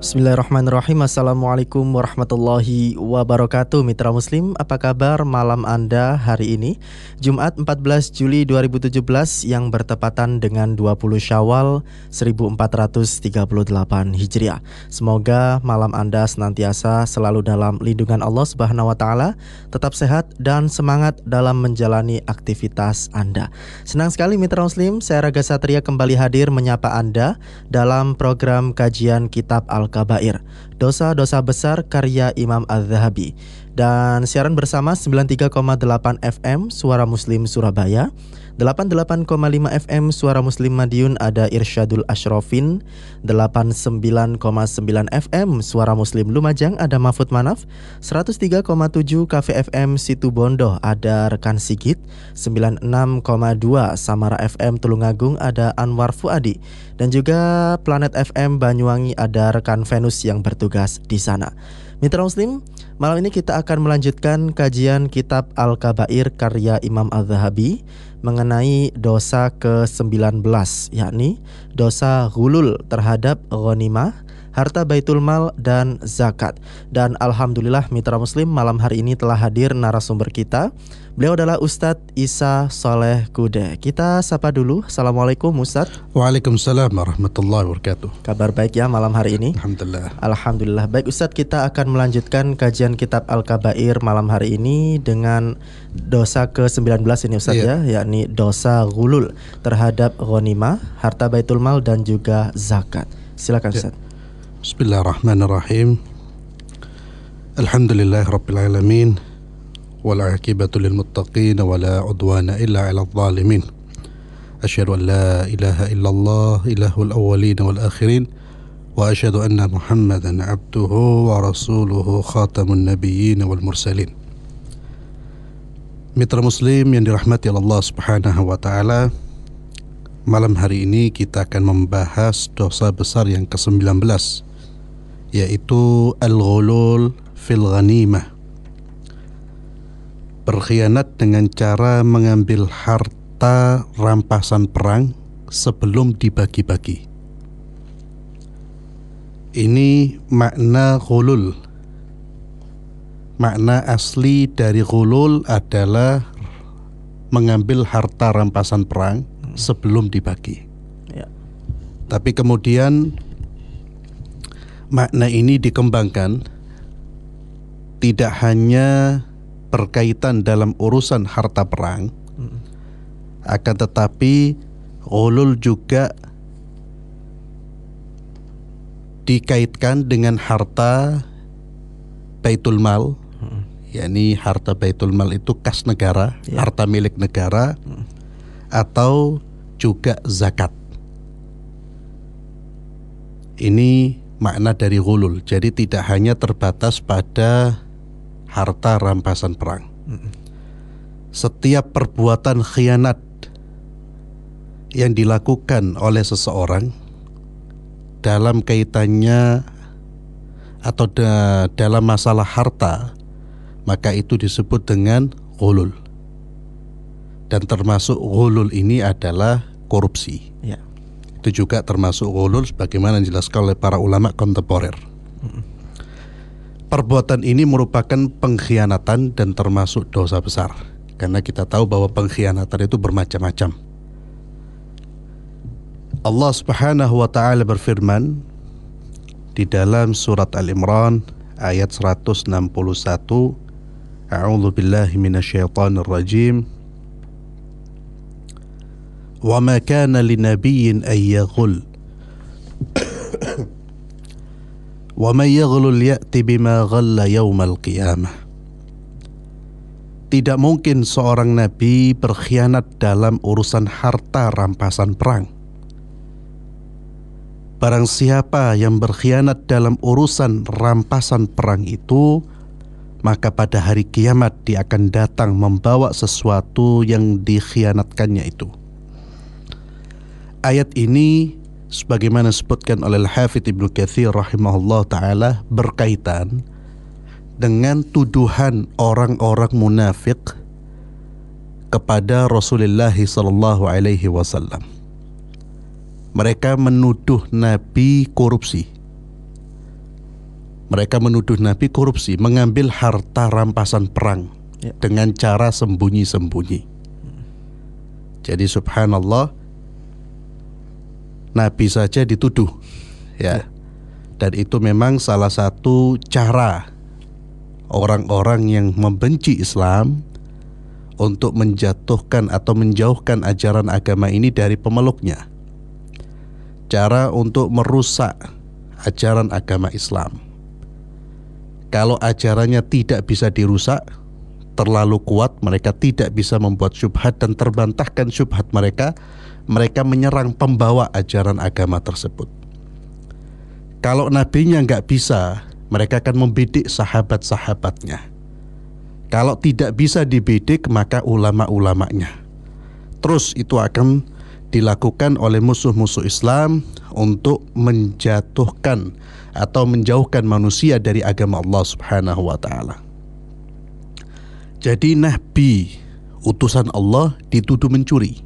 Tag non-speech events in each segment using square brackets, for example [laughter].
Bismillahirrahmanirrahim. Assalamualaikum warahmatullahi wabarakatuh Mitra Muslim. Apa kabar malam Anda hari ini? Jumat 14 Juli 2017 yang bertepatan dengan 20 Syawal 1438 Hijriah. Semoga malam Anda senantiasa selalu dalam lindungan Allah Subhanahu wa taala Tetap sehat dan semangat dalam menjalani aktivitas Anda. Senang sekali Mitra Muslim. Saya Raga Satria kembali hadir menyapa Anda dalam program kajian kitab Al Al-Kabair Dosa-dosa besar karya Imam Az-Zahabi Dan siaran bersama 93,8 FM Suara Muslim Surabaya 88,5 FM Suara Muslim Madiun ada Irsyadul Ashrofin. 89,9 FM Suara Muslim Lumajang ada Mahfud Manaf. 103,7 KVFM Situ Bondo ada Rekan Sigit. 96,2 Samara FM Tulungagung ada Anwar Fuadi. Dan juga Planet FM Banyuwangi ada rekan Venus yang bertugas di sana. Mitra Muslim, malam ini kita akan melanjutkan kajian kitab Al-Kabair karya Imam Al-Zahabi mengenai dosa ke-19 yakni dosa gulul terhadap ghanimah harta baitul mal dan zakat. Dan alhamdulillah mitra muslim malam hari ini telah hadir narasumber kita. Beliau adalah Ustadz Isa Saleh Kude. Kita sapa dulu. Assalamualaikum Ustadz. Waalaikumsalam warahmatullahi wabarakatuh. Kabar baik ya malam hari ini? Alhamdulillah. Alhamdulillah. Baik Ustadz, kita akan melanjutkan kajian kitab Al-Kabair malam hari ini dengan dosa ke-19 ini Ustadz yeah. ya, yakni dosa gulul terhadap ghanimah, harta baitul mal dan juga zakat. Silakan iya. Ustadz. Yeah. Bismillahirrahmanirrahim. Alhamdulillah Rabbil Alamin والعاقبة للمتقين ولا عدوان إلا على الظالمين أشهد أن لا إله إلا الله إله الأولين والآخرين وأشهد أن محمدا عبده ورسوله خاتم النبيين والمرسلين Mitra Muslim yang dirahmati Allah Subhanahu wa taala, malam hari ini kita akan membahas dosa besar yang ke-19 yaitu al-ghulul fil ghanimah. Berkhianat dengan cara mengambil harta rampasan perang sebelum dibagi-bagi. Ini makna ghulul. Makna asli dari ghulul adalah mengambil harta rampasan perang sebelum dibagi. Ya. Tapi kemudian makna ini dikembangkan tidak hanya berkaitan dalam urusan harta perang, hmm. akan tetapi ulul juga dikaitkan dengan harta baitul mal, hmm. yakni harta baitul mal itu kas negara, ya. harta milik negara, hmm. atau juga zakat. Ini makna dari gulul. Jadi tidak hanya terbatas pada harta rampasan perang. Setiap perbuatan khianat yang dilakukan oleh seseorang dalam kaitannya atau da dalam masalah harta, maka itu disebut dengan gulul. Dan termasuk gulul ini adalah korupsi. Ya itu juga termasuk gulul sebagaimana dijelaskan oleh para ulama kontemporer Perbuatan ini merupakan pengkhianatan dan termasuk dosa besar karena kita tahu bahwa pengkhianatan itu bermacam-macam. Allah Subhanahu wa taala berfirman di dalam surat Al-Imran ayat 161 A'udzu billahi minasyaitonir rajim وما كان لنبي أن يغل Wa may yaghlul بِمَا bima يَوْمَ الْقِيَامَةِ. Tidak mungkin seorang nabi berkhianat dalam urusan harta rampasan perang. Barang siapa yang berkhianat dalam urusan rampasan perang itu, maka pada hari kiamat dia akan datang membawa sesuatu yang dikhianatkannya itu. Ayat ini sebagaimana disebutkan oleh Al-Hafidh Ibnu Katsir rahimahullah taala berkaitan dengan tuduhan orang-orang munafik kepada Rasulullah sallallahu alaihi wasallam. Mereka menuduh Nabi korupsi. Mereka menuduh Nabi korupsi, mengambil harta rampasan perang Ya. dengan cara sembunyi-sembunyi. Jadi subhanallah Nabi saja dituduh ya. Dan itu memang salah satu cara orang-orang yang membenci Islam untuk menjatuhkan atau menjauhkan ajaran agama ini dari pemeluknya. Cara untuk merusak ajaran agama Islam. Kalau ajarannya tidak bisa dirusak, terlalu kuat, mereka tidak bisa membuat syubhat dan terbantahkan syubhat mereka, mereka menyerang pembawa ajaran agama tersebut. Kalau nabinya nggak bisa, mereka akan membidik sahabat-sahabatnya. Kalau tidak bisa dibidik, maka ulama-ulamanya. Terus itu akan dilakukan oleh musuh-musuh Islam untuk menjatuhkan atau menjauhkan manusia dari agama Allah Subhanahu wa taala. Jadi nabi utusan Allah dituduh mencuri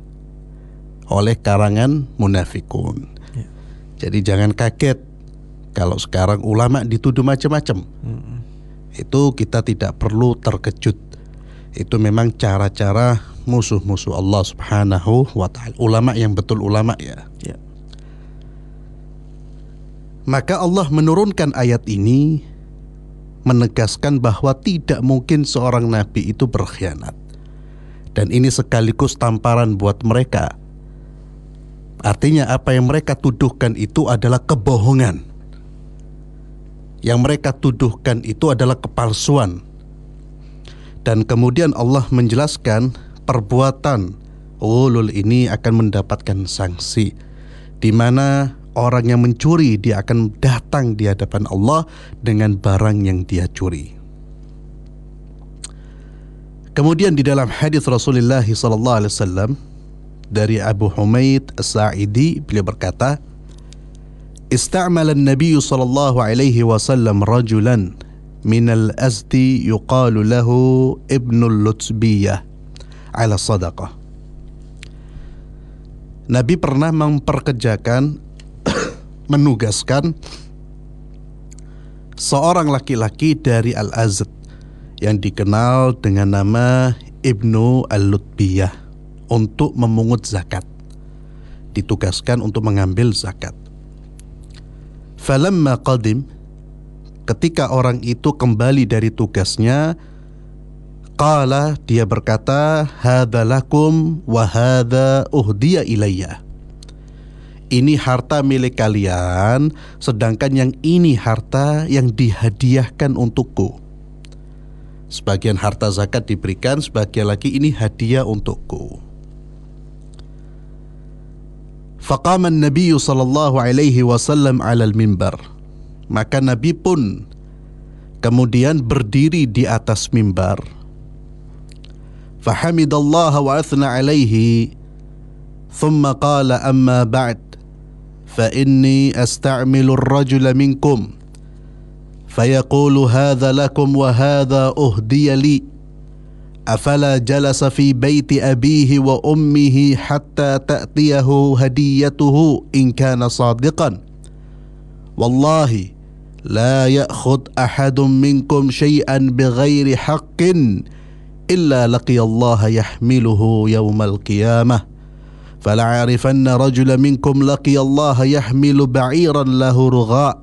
oleh karangan munafikun. Ya. Jadi jangan kaget kalau sekarang ulama dituduh macam-macam. Itu kita tidak perlu terkejut. Itu memang cara-cara musuh-musuh Allah Subhanahu wa taala. Ulama yang betul ulama ya. Ya. Maka Allah menurunkan ayat ini menegaskan bahwa tidak mungkin seorang nabi itu berkhianat. Dan ini sekaligus tamparan buat mereka. Artinya apa yang mereka tuduhkan itu adalah kebohongan. Yang mereka tuduhkan itu adalah kepalsuan. Dan kemudian Allah menjelaskan perbuatan ulul ini akan mendapatkan sanksi di mana orang yang mencuri dia akan datang di hadapan Allah dengan barang yang dia curi. Kemudian di dalam hadis Rasulullah sallallahu alaihi wasallam dari Abu Humaid As-Sa'idi beliau berkata, "Ista'mala an-nabiy sallallahu alaihi wasallam rajulan min al-Azdi yuqalu lahu Ibnul Lutbiyah ala sadaqah." Nabi pernah memperkerjakan [coughs] menugaskan seorang laki-laki dari Al-Azd yang dikenal dengan nama Ibnu Al-Lutbiyah untuk memungut zakat. Ditugaskan untuk mengambil zakat. Falamma qadim ketika orang itu kembali dari tugasnya qala dia berkata hadza lakum wa hadza uhdiya ilayya ini harta milik kalian, sedangkan yang ini harta yang dihadiahkan untukku. Sebagian harta zakat diberikan, sebagian lagi ini hadiah untukku. فقام النبي صلى الله عليه وسلم على المنبر. Maka nabi pun kemudian berdiri di atas mimbar فحمد الله واثنى عليه ثم قال اما بعد فاني استعمل الرجل منكم فيقول هذا لكم وهذا اهدي لي أفلا جلس في بيت أبيه وأمه حتى تأتيه هديته إن كان صادقا. والله لا يأخذ أحد منكم شيئا بغير حق إلا لقي الله يحمله يوم القيامة. فلعرفن رجل منكم لقي الله يحمل بعيرا له رغاء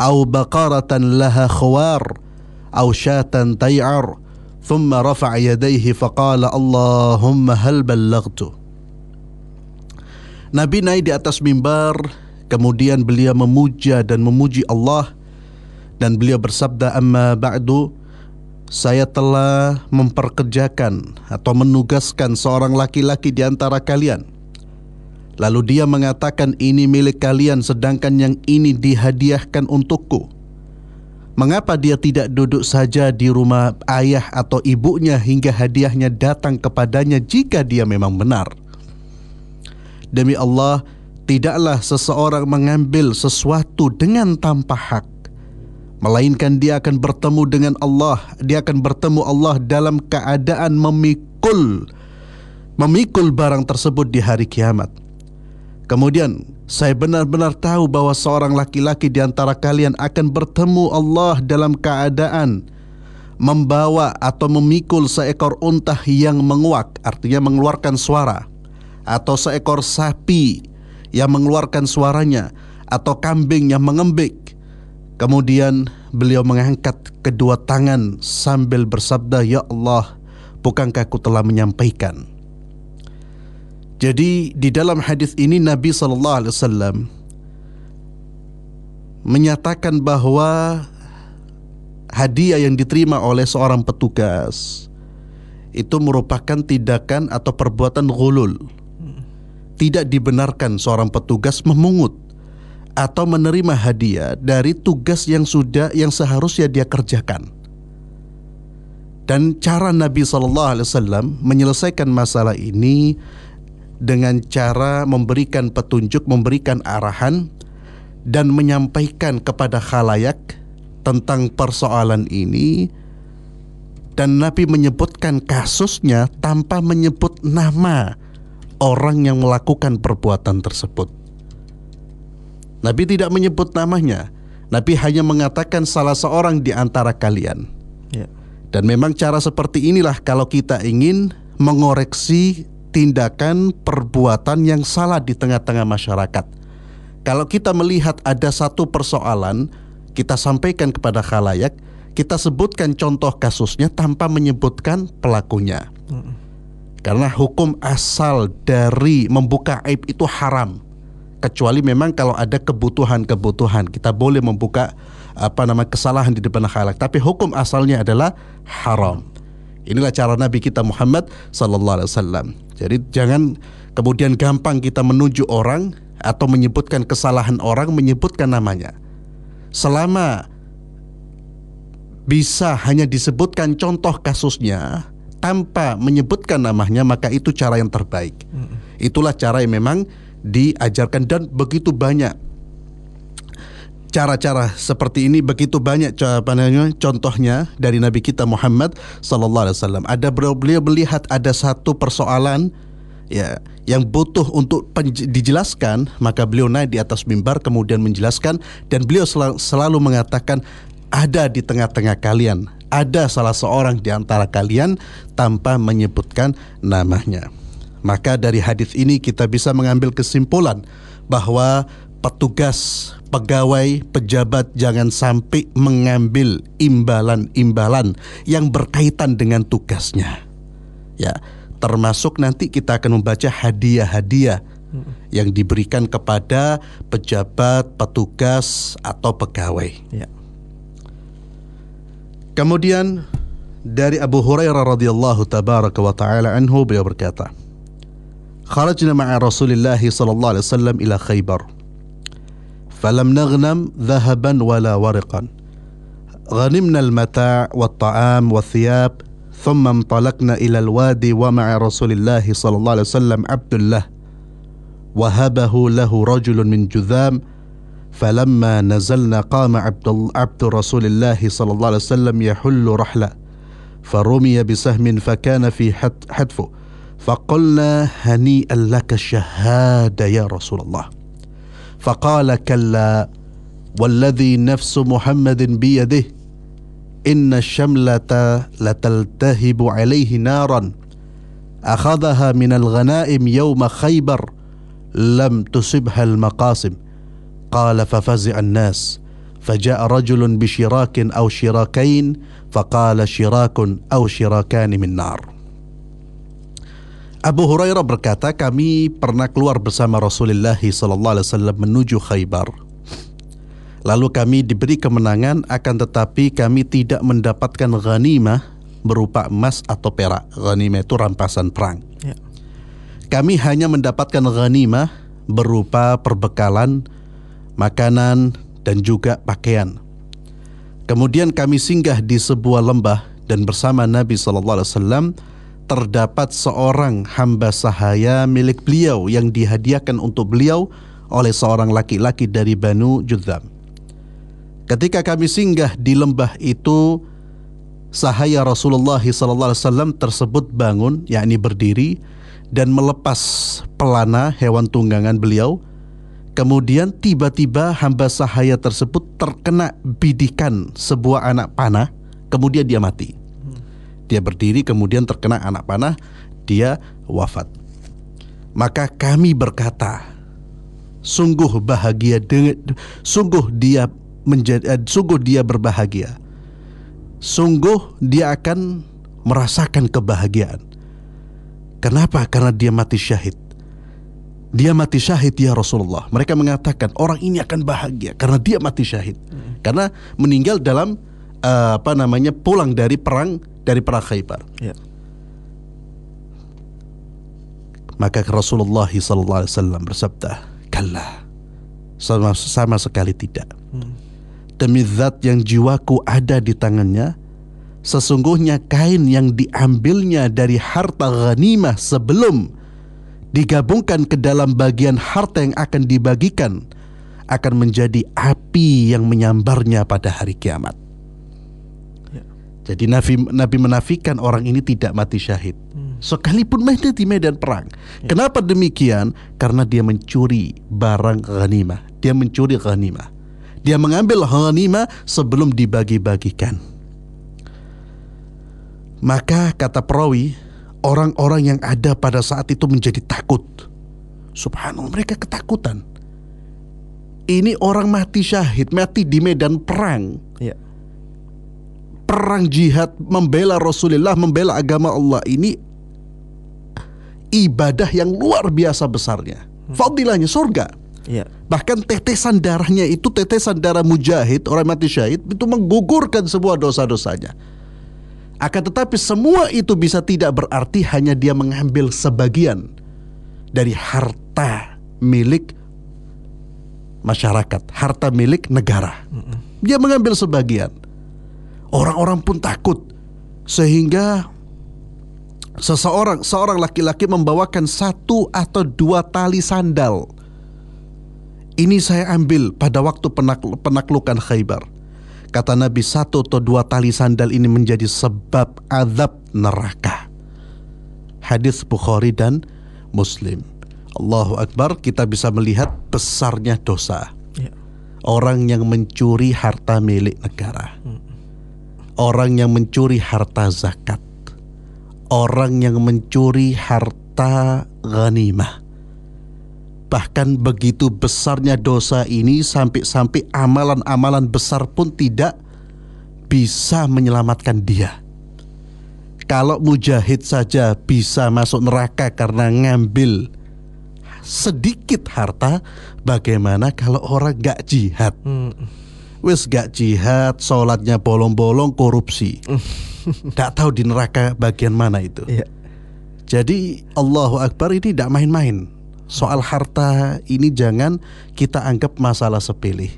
أو بقرة لها خوار أو شاة تيعر ثم رفع يديه فقال اللهم هل بلغت Nabi naik di atas mimbar kemudian beliau memuja dan memuji Allah dan beliau bersabda amma ba'du saya telah memperkerjakan atau menugaskan seorang laki-laki di antara kalian. Lalu dia mengatakan ini milik kalian sedangkan yang ini dihadiahkan untukku. Mengapa dia tidak duduk saja di rumah ayah atau ibunya hingga hadiahnya datang kepadanya jika dia memang benar? Demi Allah, tidaklah seseorang mengambil sesuatu dengan tanpa hak. Melainkan dia akan bertemu dengan Allah. Dia akan bertemu Allah dalam keadaan memikul memikul barang tersebut di hari kiamat. Kemudian Saya benar-benar tahu bahwa seorang laki-laki di antara kalian akan bertemu Allah dalam keadaan membawa atau memikul seekor unta yang menguak, artinya mengeluarkan suara, atau seekor sapi yang mengeluarkan suaranya, atau kambing yang mengembik. Kemudian beliau mengangkat kedua tangan sambil bersabda, "Ya Allah, bukankah aku telah menyampaikan?" Jadi di dalam hadis ini Nabi Shallallahu Alaihi Wasallam menyatakan bahwa hadiah yang diterima oleh seorang petugas itu merupakan tindakan atau perbuatan gulul. Tidak dibenarkan seorang petugas memungut atau menerima hadiah dari tugas yang sudah yang seharusnya dia kerjakan. Dan cara Nabi Shallallahu Alaihi Wasallam menyelesaikan masalah ini dengan cara memberikan petunjuk, memberikan arahan dan menyampaikan kepada khalayak tentang persoalan ini dan Nabi menyebutkan kasusnya tanpa menyebut nama orang yang melakukan perbuatan tersebut. Nabi tidak menyebut namanya. Nabi hanya mengatakan salah seorang di antara kalian. Ya. Dan memang cara seperti inilah kalau kita ingin mengoreksi tindakan perbuatan yang salah di tengah-tengah masyarakat. Kalau kita melihat ada satu persoalan, kita sampaikan kepada khalayak, kita sebutkan contoh kasusnya tanpa menyebutkan pelakunya. Karena hukum asal dari membuka aib itu haram. Kecuali memang kalau ada kebutuhan-kebutuhan, kita boleh membuka apa nama kesalahan di depan khalayak. Tapi hukum asalnya adalah haram. Inilah cara Nabi kita Muhammad sallallahu alaihi wasallam. Jadi jangan kemudian gampang kita menuju orang atau menyebutkan kesalahan orang menyebutkan namanya. Selama bisa hanya disebutkan contoh kasusnya tanpa menyebutkan namanya maka itu cara yang terbaik. Itulah cara yang memang diajarkan dan begitu banyak cara-cara seperti ini begitu banyak contohnya dari Nabi kita Muhammad sallallahu alaihi wasallam. Ada beliau melihat ada satu persoalan ya yang butuh untuk dijelaskan, maka beliau naik di atas mimbar kemudian menjelaskan dan beliau sel selalu mengatakan ada di tengah-tengah kalian, ada salah seorang di antara kalian tanpa menyebutkan namanya. Maka dari hadis ini kita bisa mengambil kesimpulan bahwa petugas pegawai, pejabat jangan sampai mengambil imbalan-imbalan yang berkaitan dengan tugasnya. Ya, termasuk nanti kita akan membaca hadiah-hadiah yang diberikan kepada pejabat, petugas atau pegawai. Ya. Kemudian dari Abu Hurairah radhiyallahu tabaraka wa taala anhu beliau berkata, "Kharajna ma'a Rasulillah sallallahu alaihi wasallam ila Khaybar." فلم نغنم ذهبا ولا ورقا. غنمنا المتاع والطعام والثياب ثم انطلقنا إلى الوادي ومع رسول الله صلى الله عليه وسلم عبد الله. وهبه له رجل من جذام فلما نزلنا قام عبد, عبد رسول الله صلى الله عليه وسلم يحل رحلة فرمي بسهم فكان في حتفه. فقلنا هنيئا لك الشهادة يا رسول الله. فقال كلا والذي نفس محمد بيده إن الشملة لتلتهب عليه نارا أخذها من الغنائم يوم خيبر لم تصبها المقاسم قال ففزع الناس. فجاء رجل بشراك أو شراكين فقال شراك أو شراكان من نار. Abu Hurairah berkata, kami pernah keluar bersama Rasulullah SAW menuju Khaybar. Lalu kami diberi kemenangan, akan tetapi kami tidak mendapatkan ghanimah berupa emas atau perak. Ghanimah itu rampasan perang. Ya. Kami hanya mendapatkan ghanimah berupa perbekalan, makanan, dan juga pakaian. Kemudian kami singgah di sebuah lembah dan bersama Nabi Sallallahu Alaihi Wasallam terdapat seorang hamba sahaya milik beliau yang dihadiahkan untuk beliau oleh seorang laki-laki dari Banu Judzam. Ketika kami singgah di lembah itu, sahaya Rasulullah SAW tersebut bangun, yakni berdiri dan melepas pelana hewan tunggangan beliau. Kemudian tiba-tiba hamba sahaya tersebut terkena bidikan sebuah anak panah, kemudian dia mati. Dia berdiri kemudian terkena anak panah, dia wafat. Maka kami berkata, sungguh bahagia dengan sungguh dia menjadi eh, sungguh dia berbahagia. Sungguh dia akan merasakan kebahagiaan. Kenapa? Karena dia mati syahid dia mati syahid ya Rasulullah. Mereka mengatakan orang ini akan bahagia karena dia mati syahid. Hmm. Karena meninggal dalam uh, apa namanya pulang dari perang dari perang Khaybar. Ya. Maka Rasulullah SAW bersabda, "Kalla." Sama, sama sekali tidak. Hmm. Demi zat yang jiwaku ada di tangannya, sesungguhnya kain yang diambilnya dari harta ghanimah sebelum digabungkan ke dalam bagian harta yang akan dibagikan akan menjadi api yang menyambarnya pada hari kiamat. Jadi Nabi Nabi menafikan orang ini tidak mati syahid. Hmm. Sekalipun mati di medan perang. Ya. Kenapa demikian? Karena dia mencuri barang ghanimah. Dia mencuri ghanimah. Dia mengambil ghanimah sebelum dibagi-bagikan. Maka kata perawi, orang-orang yang ada pada saat itu menjadi takut. Subhanallah, mereka ketakutan. Ini orang mati syahid, mati di medan perang. Ya. Perang jihad membela Rasulullah, membela agama Allah ini ibadah yang luar biasa besarnya. Hmm. Fadilahnya surga. Ya. Bahkan tetesan darahnya itu tetesan darah mujahid, orang mati syahid itu menggugurkan semua dosa-dosanya. Akan tetapi semua itu bisa tidak berarti hanya dia mengambil sebagian dari harta milik masyarakat, harta milik negara. Dia mengambil sebagian. Orang-orang pun takut sehingga seseorang seorang laki-laki membawakan satu atau dua tali sandal. Ini saya ambil pada waktu penaklukan Khaybar. Kata Nabi satu atau dua tali sandal ini menjadi sebab azab neraka. Hadis Bukhari dan Muslim. Allahu Akbar kita bisa melihat besarnya dosa. Ya. Orang yang mencuri harta milik negara. Hmm. Orang yang mencuri harta zakat. Orang yang mencuri harta ghanimah Bahkan begitu besarnya dosa ini sampai-sampai amalan-amalan besar pun tidak bisa menyelamatkan dia. Kalau mujahid saja bisa masuk neraka karena ngambil sedikit harta, bagaimana kalau orang gak jihad? Hmm. Wes gak jihad, sholatnya bolong-bolong, korupsi. [laughs] Tidak tahu di neraka bagian mana itu. Yeah. Jadi Allahu Akbar ini tidak main-main soal harta ini jangan kita anggap masalah sepele.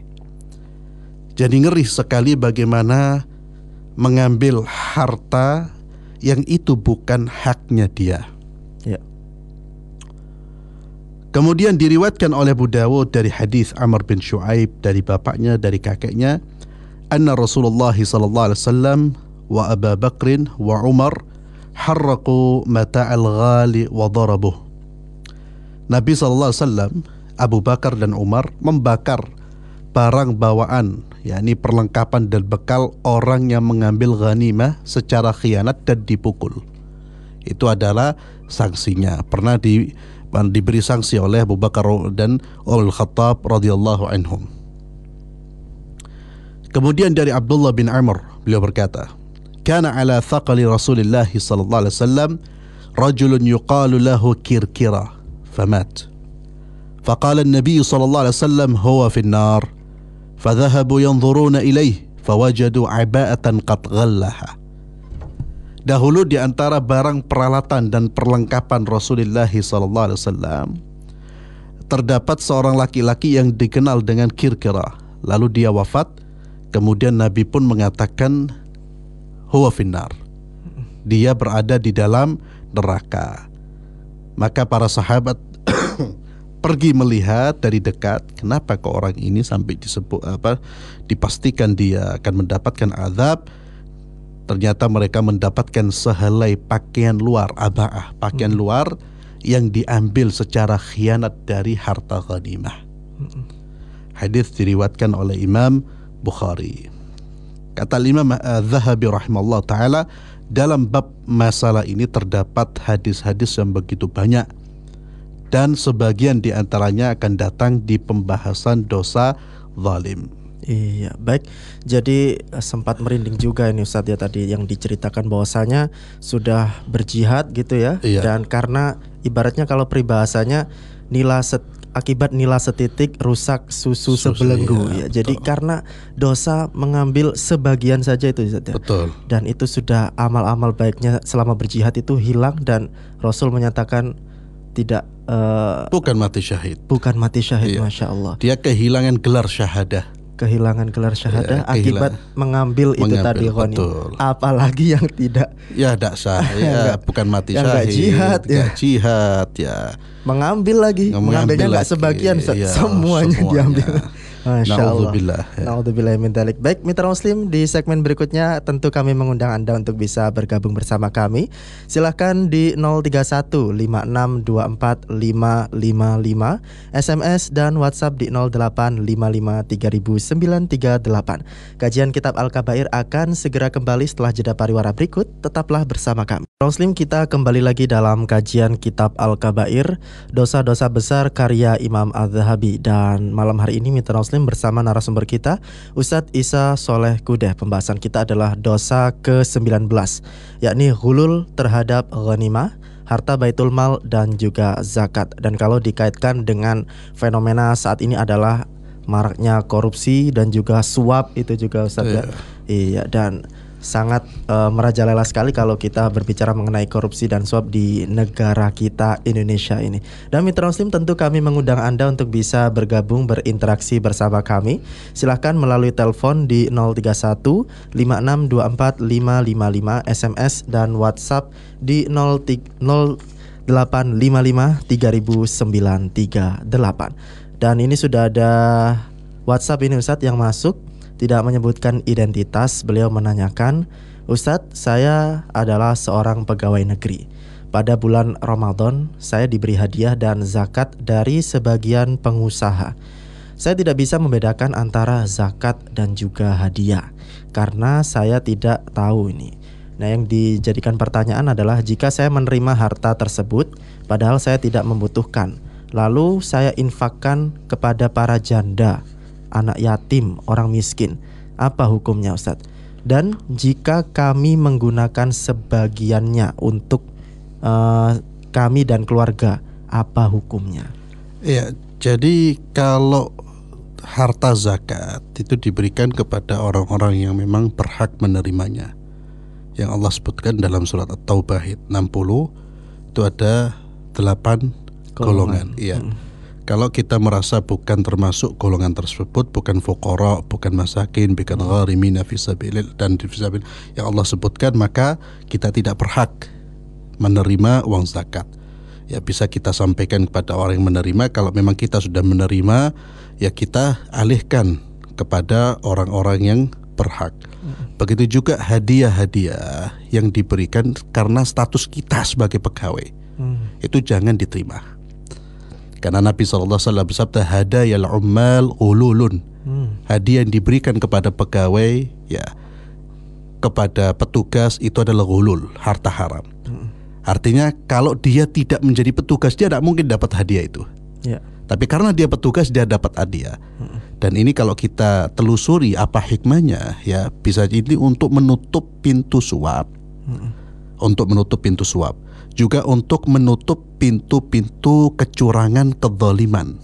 Jadi ngeri sekali bagaimana mengambil harta yang itu bukan haknya dia. Ya. Kemudian diriwatkan oleh Abu Dawud dari hadis Amr bin Shu'aib dari bapaknya dari kakeknya anna Rasulullah sallallahu alaihi wasallam wa Abu Bakr wa Umar harraqu mata'al ghali wa darabuh Nabi SAW, Abu Bakar dan Umar membakar barang bawaan, yakni perlengkapan dan bekal orang yang mengambil ghanimah secara khianat dan dipukul. Itu adalah sanksinya. Pernah di, diberi sanksi oleh Abu Bakar dan Umar Khattab radhiyallahu anhum. Kemudian dari Abdullah bin Amr beliau berkata, "Kana ala thaqali Rasulillah sallallahu alaihi wasallam rajulun yuqalu lahu kirkira." فمات فقال النبي صلى الله عليه وسلم هو في النار فذهبوا ينظرون إليه فوجدوا عباءة قد غلها Dahulu di antara barang peralatan dan perlengkapan Rasulullah SAW terdapat seorang laki-laki yang dikenal dengan Kirkira. Lalu dia wafat. Kemudian Nabi pun mengatakan huwa finnar. Dia berada di dalam neraka. Maka para sahabat [coughs] pergi melihat dari dekat kenapa kok orang ini sampai disebut apa dipastikan dia akan mendapatkan azab ternyata mereka mendapatkan sehelai pakaian luar abaah pakaian hmm. luar yang diambil secara khianat dari harta ghanimah Hadis diriwatkan oleh Imam Bukhari. Kata Imam Az-Zahabi rahimahullah taala dalam bab masalah ini terdapat hadis-hadis yang begitu banyak dan sebagian di antaranya akan datang di pembahasan dosa zalim. Iya, baik. Jadi eh, sempat merinding juga ini Ustadz ya tadi yang diceritakan bahwasanya sudah berjihad gitu ya. Iya. Dan karena ibaratnya kalau peribahasanya nila set, akibat nila setitik rusak susu, Susu, sebelenggu iya, ya. Jadi betul. karena dosa mengambil sebagian saja itu Ustadz ya. Betul. Dan itu sudah amal-amal baiknya selama berjihad itu hilang dan Rasul menyatakan tidak eh, Bukan mati syahid. bukan mati syahid, Iya. masya Allah. Dia kehilangan gelar syahadah. Kehilangan gelar syahadah Ya, akibat kehilangan. mengambil, itu Mengambil, tadi betul. Apalagi yang tidak Ya tidak sah. [laughs] Ya bukan mati yang syahid. jihad, ya. jihad ya. mengambil lagi, Mengambil mengambilnya nggak sebagian, iya, semuanya, semuanya. diambil. Naudzubillah, ya. Naudzubillah min. Baik, mitra muslim di segmen berikutnya tentu kami mengundang Anda untuk bisa bergabung bersama kami. Silahkan di 031 5624 555 SMS dan WhatsApp di 0855 300938. Kajian kitab Al-Kabair akan segera kembali setelah jeda pariwara berikut. Tetaplah bersama kami. Muslim kita kembali lagi dalam kajian kitab Al-Kabair, dosa-dosa besar karya Imam Az-Zahabi dan malam hari ini mitra muslim bersama narasumber kita Ustadz Isa Soleh Kudeh. Pembahasan kita adalah dosa ke-19 yakni hulul terhadap ghanimah harta baitul mal dan juga zakat. Dan kalau dikaitkan dengan fenomena saat ini adalah maraknya korupsi dan juga suap itu juga Ustadz ya. Iya dan sangat eh, merajalela sekali kalau kita berbicara mengenai korupsi dan suap di negara kita Indonesia ini. Dan Mitra Muslim tentu kami mengundang Anda untuk bisa bergabung berinteraksi bersama kami. Silahkan melalui telepon di 031 5624 555 SMS dan WhatsApp di 03 0855 300938. Dan ini sudah ada WhatsApp ini Ustadz yang masuk tidak menyebutkan identitas. Beliau menanyakan, Ustadz, saya adalah seorang pegawai negeri. Pada bulan Ramadan, saya diberi hadiah dan zakat dari sebagian pengusaha. Saya tidak bisa membedakan antara zakat dan juga hadiah karena saya tidak tahu ini. Nah, yang dijadikan pertanyaan adalah jika saya menerima harta tersebut padahal saya tidak membutuhkan, lalu saya infakkan kepada para janda, anak yatim, orang miskin, apa hukumnya Ustadz? Dan jika kami menggunakan sebagiannya untuk eh, kami dan keluarga, apa hukumnya? Ya, jadi kalau harta zakat itu diberikan kepada orang-orang yang memang berhak menerimanya. Yang Allah sebutkan dalam surat At-Taubah ayat 60 itu ada delapan golongan. Golongan. Iya. Mm. Kalau kita merasa bukan termasuk golongan tersebut, bukan fuqara, bukan masakin, bukan gharimina fisabilillah dan fisabil yang Allah sebutkan, maka kita tidak berhak menerima uang zakat. Ya bisa kita sampaikan kepada orang yang menerima kalau memang kita sudah menerima ya kita alihkan kepada orang-orang yang berhak. Begitu juga hadiah-hadiah yang diberikan karena status kita sebagai pegawai Hmm. itu jangan diterima. Karena Nabi SAW bersabda hadayal ummal ululun. Hmm. Hadiah yang diberikan kepada pegawai ya kepada petugas itu adalah ulul, harta haram. Artinya kalau dia tidak menjadi petugas dia tidak mungkin dapat hadiah itu. Ya. Tapi karena dia petugas dia dapat hadiah. Dan ini kalau kita telusuri apa hikmahnya ya bisa jadi untuk menutup pintu suap. Untuk menutup pintu suap. Juga untuk menutup pintu-pintu kecurangan kezaliman.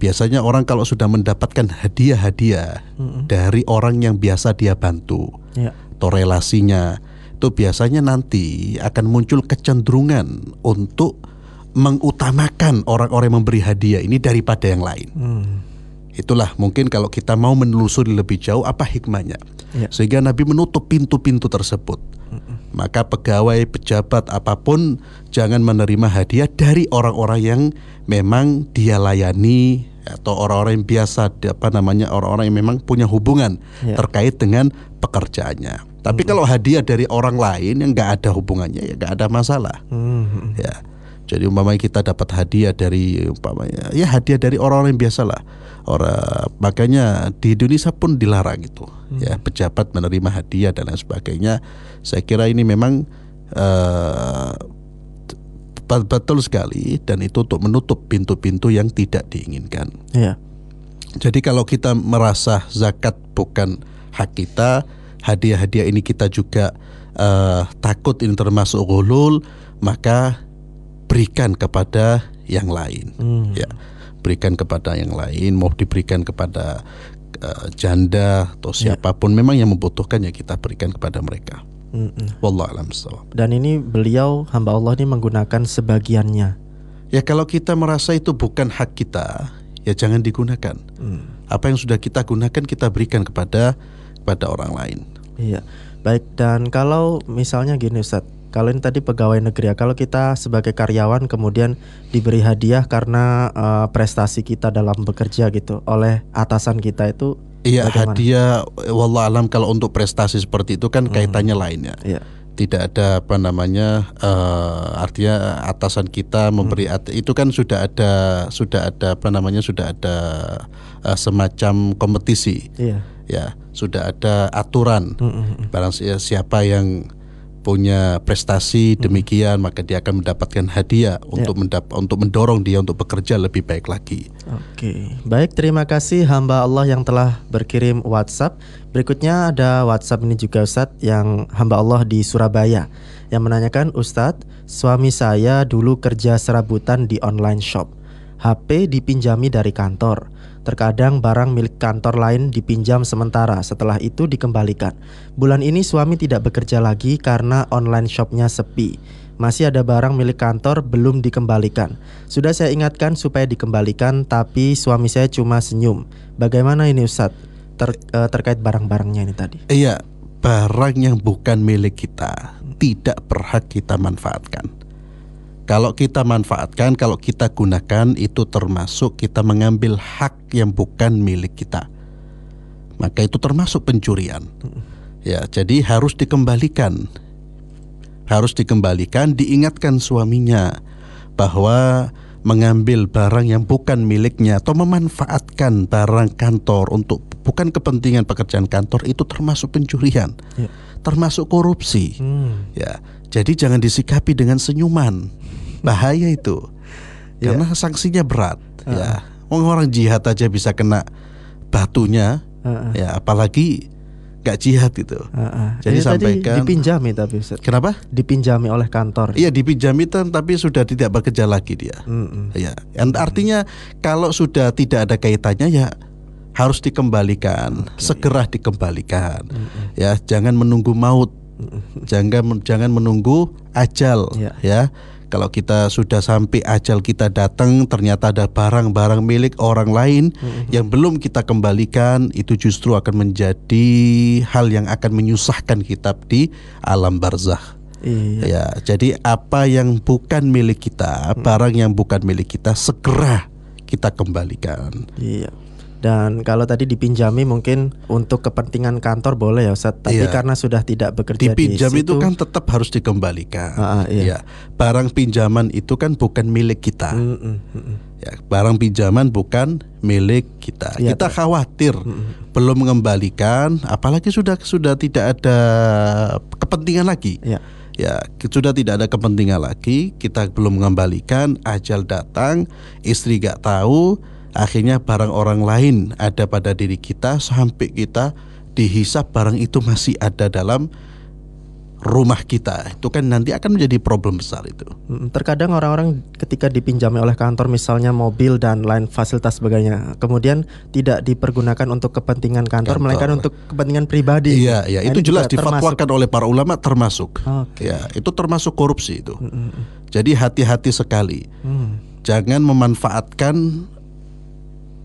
Biasanya orang kalau sudah mendapatkan hadiah-hadiah dari orang yang biasa dia bantu Ya. atau relasinya itu biasanya nanti akan muncul kecenderungan untuk mengutamakan orang-orang yang memberi hadiah ini daripada yang lain. Hmm. Itulah mungkin kalau kita mau menelusuri lebih jauh apa hikmahnya. Ya. Sehingga Nabi menutup pintu-pintu tersebut. Maka pegawai, pejabat apa pun jangan menerima hadiah dari orang-orang yang memang dia layani atau orang-orang yang biasa apa namanya orang-orang yang memang punya hubungan Ya. terkait dengan pekerjaannya. Tapi kalau hadiah dari orang lain yang nggak ada hubungannya ya nggak ada masalah. Hmm. Ya. Jadi umpamanya kita dapat hadiah dari umpamanya ya hadiah dari orang-orang yang biasa lah. Orang makanya di Indonesia pun dilarang itu. Ya, pejabat menerima hadiah dan lain sebagainya. Saya kira ini memang bet- betul sekali dan itu untuk menutup pintu-pintu yang tidak diinginkan. Iya. Jadi kalau kita merasa zakat bukan hak kita, hadiah-hadiah ini kita juga eh, takut ini termasuk gulul, maka berikan kepada yang lain. Hmm. Ya, berikan kepada yang lain, mau diberikan kepada eh, janda atau siapa pun memang yang membutuhkan ya kita berikan kepada mereka. Mm-mm. A'lam. Dan ini beliau hamba Allah ini menggunakan sebagiannya. Ya kalau kita merasa itu bukan hak kita, ya jangan digunakan. Hmm. Apa yang sudah kita gunakan kita berikan kepada kepada orang lain. Iya. Baik dan kalau misalnya gini Ustaz, kalau ini tadi pegawai negeri ya, kalau kita sebagai karyawan kemudian diberi hadiah karena eh, prestasi kita dalam bekerja gitu oleh atasan kita itu Iya hadiah, wallah alam kalau untuk prestasi seperti itu kan kaitannya lain ya. Iya. Tidak ada apa namanya, eh, artinya atasan kita memberi at- itu kan sudah ada sudah ada apa namanya sudah ada eh, semacam kompetisi, Iya. ya sudah ada aturan. Mm-mm. Barang si- siapa yang punya prestasi demikian maka dia akan mendapatkan hadiah untuk mendap untuk mendorong dia untuk bekerja lebih baik lagi. Oke, baik terima kasih hamba Allah yang telah berkirim WhatsApp. Berikutnya ada WhatsApp ini juga Ustadz yang hamba Allah di Surabaya yang menanyakan Ustadz, suami saya dulu kerja serabutan di online shop. HP dipinjami dari kantor. Terkadang barang milik kantor lain dipinjam sementara, setelah itu dikembalikan. Bulan ini suami tidak bekerja lagi karena online shopnya sepi. Masih ada barang milik kantor belum dikembalikan. Sudah saya ingatkan supaya dikembalikan, tapi suami saya cuma senyum. Bagaimana ini Ustadz? Ter- eh, terkait barang-barangnya ini tadi. Iya, barang yang bukan milik kita tidak berhak kita manfaatkan. Kalau kita manfaatkan, kalau kita gunakan itu termasuk kita mengambil hak yang bukan milik kita. Maka itu termasuk pencurian. Ya, jadi harus dikembalikan. Harus dikembalikan, diingatkan suaminya bahwa mengambil barang yang bukan miliknya atau memanfaatkan barang kantor untuk bukan kepentingan pekerjaan kantor itu termasuk pencurian, Ya. termasuk korupsi. Hmm. Ya, jadi jangan disikapi dengan senyuman. Bahaya itu. Ya. Karena sanksinya berat, ya. Wong orang jihad aja bisa kena batunya, Heeh. ya apalagi nggak jihad gitu. Heeh. Jadi Ini tadi sampaikan- dipinjami tapi Ustadz. Kenapa? Dipinjami oleh kantor. Iya dipinjami kan, tapi sudah tidak bekerja lagi dia. Mm-mm. Ya, yang artinya kalau sudah tidak ada kaitannya ya harus dikembalikan, segera dikembalikan. Ya, jangan menunggu maut. Jangan jangan menunggu ajal, Ya. ya. Kalau kita sudah sampai ajal kita datang ternyata ada barang-barang milik orang lain yang belum kita kembalikan itu justru akan menjadi hal yang akan menyusahkan kita di alam barzah. Iya. Ya, jadi apa yang bukan milik kita, barang yang bukan milik kita segera kita kembalikan. Iya. Dan kalau tadi dipinjami mungkin untuk kepentingan kantor boleh ya Ustadz. Tapi Iya. karena sudah tidak bekerja Dipinjam di itu situ, kan tetap harus dikembalikan. Ah, ah, iya. Ya, barang pinjaman itu kan bukan milik kita. Mm-mm, mm-mm. Ya, barang pinjaman bukan milik kita. Iya, kita khawatir belum mengembalikan, apalagi sudah sudah tidak ada kepentingan lagi. Iya. Ya, sudah tidak ada kepentingan lagi, kita belum mengembalikan, ajal datang, istri gak tahu, akhirnya barang orang lain ada pada diri kita sampai kita dihisap barang itu masih ada dalam rumah kita. Itu kan nanti akan menjadi problem besar itu. Mm, Terkadang orang-orang ketika dipinjami oleh kantor misalnya mobil dan lain fasilitas sebagainya, kemudian tidak dipergunakan untuk kepentingan kantor, Kantor. melainkan untuk kepentingan pribadi. Iya, iya, Nah, itu jelas termasuk- difatwakan oleh para ulama termasuk. Oke. Ya, itu termasuk korupsi itu. Mm, mm, Jadi hati-hati sekali. mm. Jangan memanfaatkan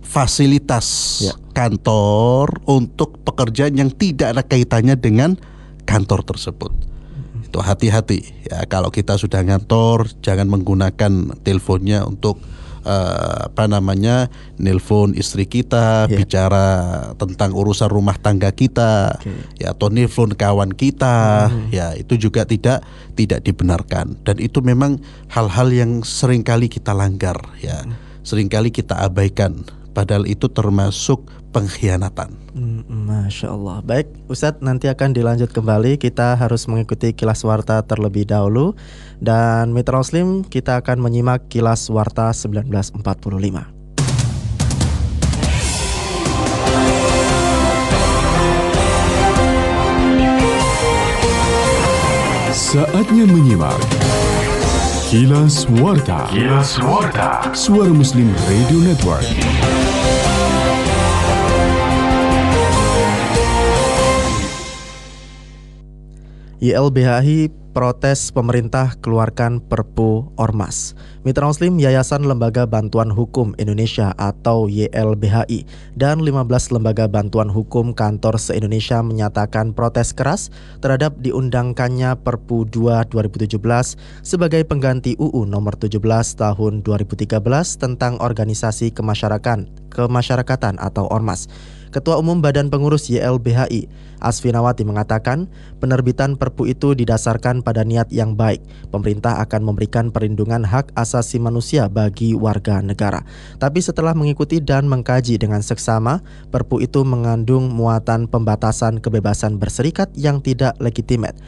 fasilitas Ya. kantor untuk pekerjaan yang tidak ada kaitannya dengan kantor tersebut. Itu hati-hati ya kalau kita sudah ngantor jangan menggunakan teleponnya untuk uh, apa namanya nelpon istri kita, Yeah. bicara tentang urusan rumah tangga kita, Oke. ya atau nelpon kawan kita, ya itu juga tidak tidak dibenarkan dan itu memang hal-hal yang sering kali kita langgar, ya sering kali kita abaikan. Padahal itu termasuk pengkhianatan. Hmm, Masya Allah. Baik Ustadz nanti akan dilanjut kembali. Kita harus mengikuti kilas warta terlebih dahulu. Dan Mitra Muslim kita akan menyimak kilas warta 1945 Saatnya menyimak Kilas Warta. Kilas Warta. Suara Muslim Radio Network. YLBHI protes pemerintah keluarkan Perpu Ormas. Mitra Muslim Yayasan Lembaga Bantuan Hukum Indonesia atau YLBHI dan 15 lembaga bantuan hukum kantor se-Indonesia menyatakan protes keras terhadap diundangkannya Perpu 2 2017 sebagai pengganti UU nomor 17 tahun 2013 tentang organisasi kemasyarakatan kemasyarakatan atau Ormas. Ketua Umum Badan Pengurus YLBHI, Asfinawati mengatakan, penerbitan Perpu itu didasarkan pada niat yang baik. Pemerintah akan memberikan perlindungan hak asasi manusia bagi warga negara. Tapi setelah mengikuti dan mengkaji dengan seksama, Perpu itu mengandung muatan pembatasan kebebasan berserikat yang tidak legitimate.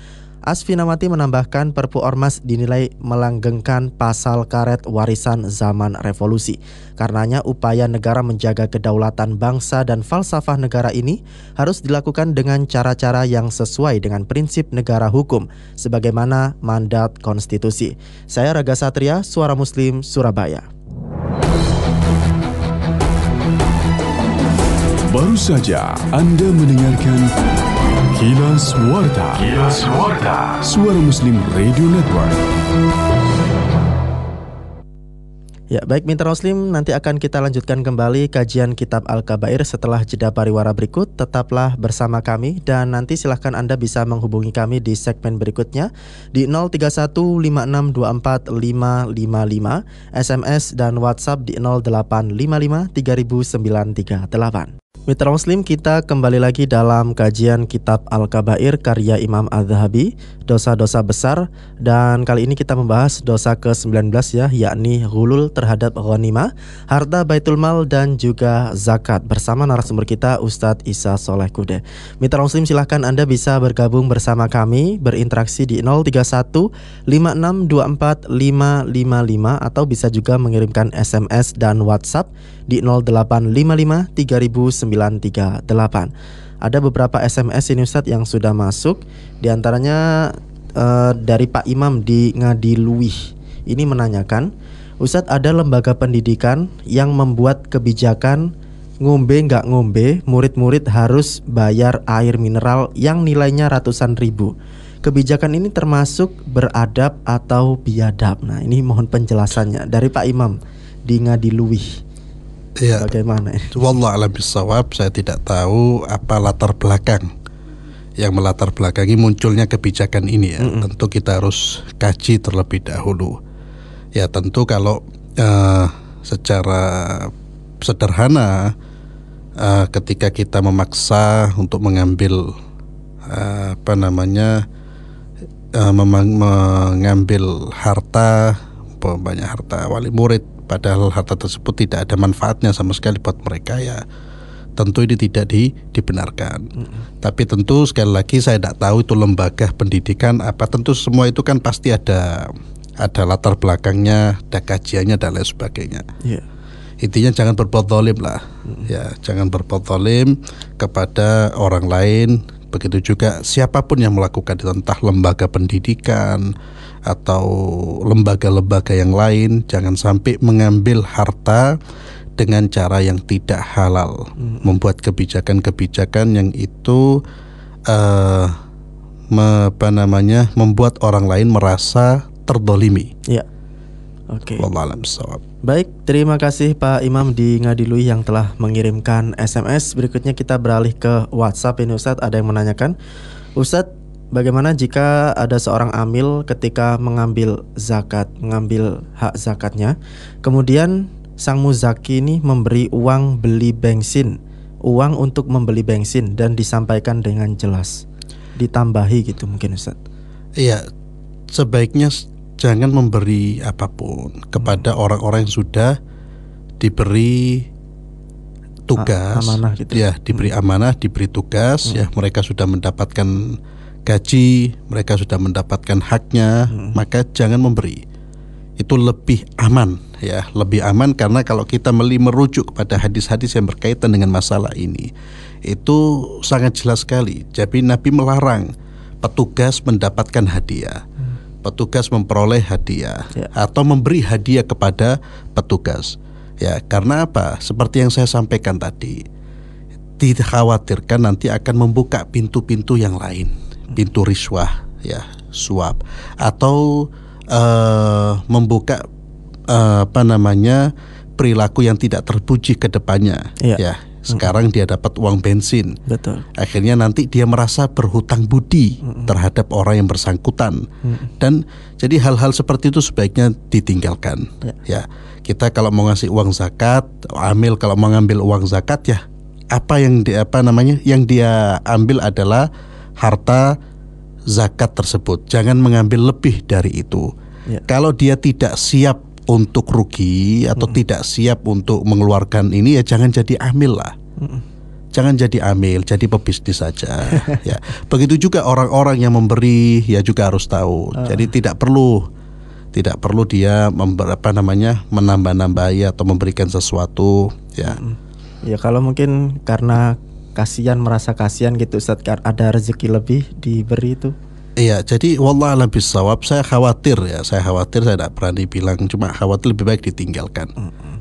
Asfinawati menambahkan Perpu Ormas dinilai melanggengkan pasal karet warisan zaman revolusi. Karenanya upaya negara menjaga kedaulatan bangsa dan falsafah negara ini harus dilakukan dengan cara-cara yang sesuai dengan prinsip negara hukum sebagaimana mandat konstitusi. Saya Raga Satria, Suara Muslim, Surabaya. Baru saja Anda mendengarkan Kilas Warta. Kilas Warta. Suara Muslim Radio Network. Ya, baik Mitra Muslim, nanti akan kita lanjutkan kembali kajian kitab Al-Kabair setelah jeda pariwara berikut. Tetaplah bersama kami dan nanti silahkan Anda bisa menghubungi kami di segmen berikutnya di 0312445555, SMS dan WhatsApp di 0855300938. Mitra Muslim kita kembali lagi dalam kajian kitab Al-Kabair karya Imam Az-Zahabi Dosa-dosa besar dan kali ini kita membahas dosa ke-19 ya yakni hulul terhadap ghanimah, harta baitul mal dan juga zakat bersama narasumber kita Ustadz Isa Soleh Kude. Mitra Muslim silahkan Anda bisa bergabung bersama kami berinteraksi di 031 5624 555 atau bisa juga mengirimkan SMS dan WhatsApp di 0855 300938. Ada beberapa SMS ini Ustadz yang sudah masuk, di antaranya eh, dari Pak Imam di Ngadiluih. Ini menanyakan, Ustadz ada lembaga pendidikan yang membuat kebijakan ngombe nggak ngombe, murid-murid harus bayar air mineral yang nilainya ratusan ribu. Kebijakan ini termasuk beradab atau biadab. Nah, ini mohon penjelasannya dari Pak Imam di Ngadiluih. Ya, Bagaimana? Wallah alam bisawab saya tidak tahu apa latar belakang yang melatar belakangi munculnya kebijakan ini ya. Tentu kita harus kaji terlebih dahulu. Ya tentu kalau eh, secara sederhana eh, ketika kita memaksa untuk mengambil eh, apa namanya memang- mengambil harta banyak harta wali murid padahal harta tersebut tidak ada manfaatnya sama sekali buat mereka ya tentu ini tidak di, dibenarkan. Tapi tentu sekali lagi saya tidak tahu itu lembaga pendidikan apa. Tentu semua itu kan pasti ada ada latar belakangnya, ada kajiannya dan lain sebagainya. Iya. Intinya jangan berbuat zalim lah, ya jangan berbuat zalim kepada orang lain. Begitu juga siapa pun yang melakukan itu entah lembaga pendidikan atau lembaga-lembaga yang lain, jangan sampai mengambil harta dengan cara yang tidak halal, membuat kebijakan-kebijakan yang itu eh me- apa namanya membuat orang lain merasa terdolimi. Iya. Oke. Bissawab. Baik, terima kasih Pak Imam di Ngadilui yang telah mengirimkan SMS. Berikutnya kita beralih ke WhatsApp ini Ustadz. Ada yang menanyakan, Ustadz, bagaimana jika ada seorang amil ketika mengambil zakat, mengambil hak zakatnya, kemudian sang muzaki ini memberi uang beli bensin, uang untuk membeli bensin dan disampaikan dengan jelas. Ditambahi gitu mungkin Ustaz. Iya, sebaiknya jangan memberi apa pun kepada orang-orang yang sudah diberi tugas, A- amanah gitu. ya diberi amanah, diberi tugas, ya mereka sudah mendapatkan gaji, mereka sudah mendapatkan haknya, maka jangan memberi. Itu lebih aman, ya lebih aman karena kalau kita meli merujuk kepada hadis-hadis yang berkaitan dengan masalah ini, itu sangat jelas sekali. Jadi Nabi melarang petugas mendapatkan hadiah, petugas memperoleh hadiah Ya. atau memberi hadiah kepada petugas. Ya, karena apa? Seperti yang saya sampaikan tadi, dikhawatirkan nanti akan membuka pintu-pintu yang lain, pintu riswah, ya, suap, atau eh, membuka eh, apa namanya perilaku yang tidak terpuji ke depannya. Iya. Ya, sekarang dia dapat uang bensin, Betul. akhirnya nanti dia merasa berhutang budi terhadap orang yang bersangkutan. Dan jadi hal-hal seperti itu sebaiknya ditinggalkan ya. kita kalau mau ngasih uang zakat amil kalau mau ngambil uang zakat ya apa yang dia apa namanya yang dia ambil adalah harta zakat tersebut jangan mengambil lebih dari itu Ya. kalau dia tidak siap untuk rugi atau tidak siap untuk mengeluarkan ini ya jangan jadi amil lah jangan jadi amil, jadi pebisnis saja. ya, [laughs] begitu juga orang-orang yang memberi, ya juga harus tahu. Jadi tidak perlu, tidak perlu dia member, apa namanya menambah-nambahi atau memberikan sesuatu. Ya, Ya kalau mungkin karena kasihan merasa kasihan gitu Ustaz kar- ada rezeki lebih diberi itu. iya. Jadi wallah alam bisawab. Saya khawatir ya, saya khawatir saya tidak berani bilang. Cuma khawatir lebih baik ditinggalkan.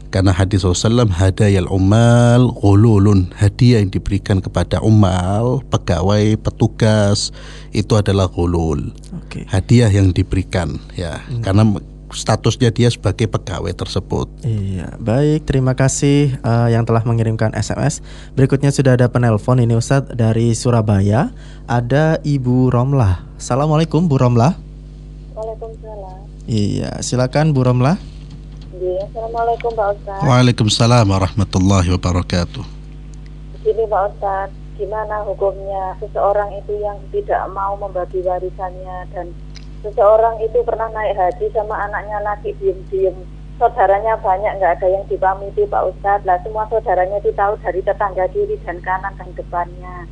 Karena hadis Rasulullah hadayal umal ghululun hadiah yang diberikan kepada umal pegawai petugas itu adalah ghulul Oke. hadiah yang diberikan ya karena statusnya dia sebagai pegawai tersebut. Iya, baik. Terima kasih eh, yang telah mengirimkan SMS. Berikutnya sudah ada penelpon ini Ustadz dari Surabaya. Ada Ibu Romlah. Assalamualaikum Bu Romlah. Waalaikumsalam. Iya, silakan Bu Romlah. Iya, Assalamualaikum Pak Ustaz. Waalaikumsalam warahmatullahi wabarakatuh. Begini Pak Ustaz, gimana hukumnya seseorang itu yang tidak mau membagi warisannya dan seseorang itu pernah naik haji sama anaknya lagi diem-diem. Saudaranya banyak nggak ada yang dipamiti Pak Ustadz. Lah semua saudaranya itu tahu dari tetangga kiri dan kanan dan depannya.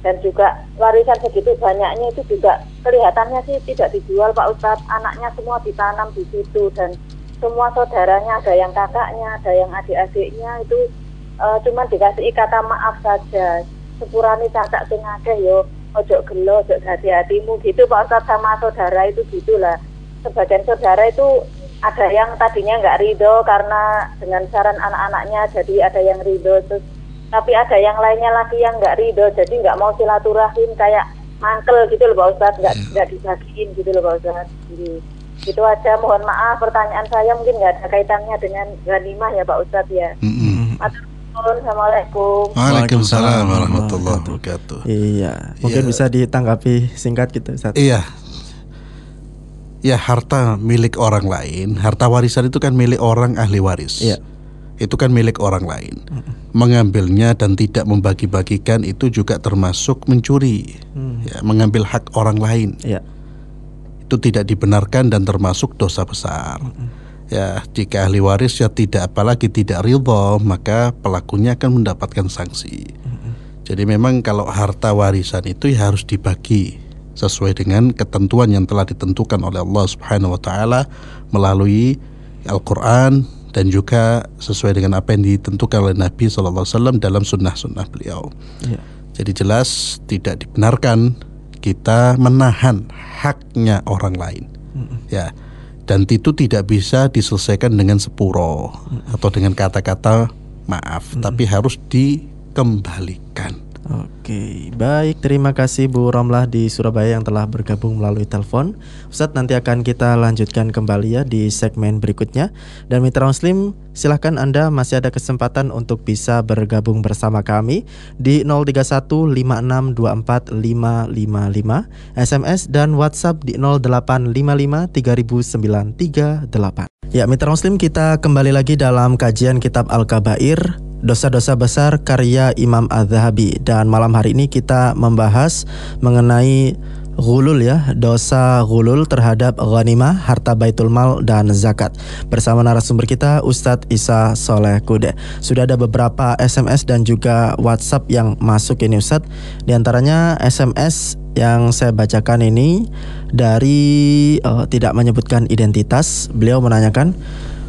Dan juga warisan segitu banyaknya itu juga kelihatannya sih tidak dijual Pak Ustadz. Anaknya semua ditanam di situ dan semua saudaranya ada yang kakaknya ada yang adik-adiknya itu eh, cuman dikasih kata maaf saja. Sepurani cacak sing akeh yo ojo gelo ojo hati-hatimu gitu. Pak Ustadz sama saudara itu gitulah. Sebagian saudara itu ada yang tadinya nggak ridho karena dengan saran anak-anaknya jadi ada yang ridho terus tapi ada yang lainnya lagi yang nggak ridho jadi nggak mau silaturahim kayak mangkel gitu loh Pak Ustadz. Nggak nggak dibagiin gitu loh Pak Ustadz. Jadi itu aja. Mohon maaf pertanyaan saya mungkin nggak ada kaitannya dengan ghanimah ya Pak Ustadz ya. Matur nuwun, Assalamualaikum Waalaikumsalam warahmatullahi wabarakatuh. Iya, mungkin Iya. bisa ditanggapi singkat gitu Ustadz. Iya. Ya harta milik orang lain, harta warisan itu kan milik orang ahli waris. Iya. Itu kan milik orang lain. Mengambilnya dan tidak membagi-bagikan itu juga termasuk mencuri. Hmm. Ya, mengambil hak orang lain. Iya. itu tidak dibenarkan dan termasuk dosa besar. Ya, jika ahli waris ya tidak apalagi tidak ridho, maka pelakunya akan mendapatkan sanksi. Jadi memang kalau harta warisan itu ya harus dibagi sesuai dengan ketentuan yang telah ditentukan oleh Allah Subhanahu wa taala melalui Al-Qur'an dan juga sesuai dengan apa yang ditentukan oleh Nabi sallallahu alaihi wasallam dalam sunnah-sunnah beliau. Iya. Jadi jelas tidak dibenarkan kita menahan haknya orang lain. Ya. Dan itu tidak bisa diselesaikan dengan sepuro atau dengan kata-kata maaf, tapi harus dikembalikan. Oke, baik. Terima kasih Bu Romlah di Surabaya yang telah bergabung melalui telepon. Ustadz nanti akan kita lanjutkan kembali ya di segmen berikutnya. Dan Mitra Muslim, silahkan Anda masih ada kesempatan untuk bisa bergabung bersama kami di 0315624555, SMS dan WhatsApp di 0855300938. Ya, Mitra Muslim kita kembali lagi dalam kajian kitab Al-Kabair dosa-dosa besar karya Imam Az-Zahabi dan malam hari ini kita membahas mengenai gulul ya, dosa gulul terhadap ghanimah, harta baitul mal dan zakat. Bersama narasumber kita Ustadz Isa Soleh Kude. Sudah ada beberapa SMS dan juga WhatsApp yang masuk ini Ustadz. Di antaranya SMS yang saya bacakan ini dari uh, tidak menyebutkan identitas. Beliau menanyakan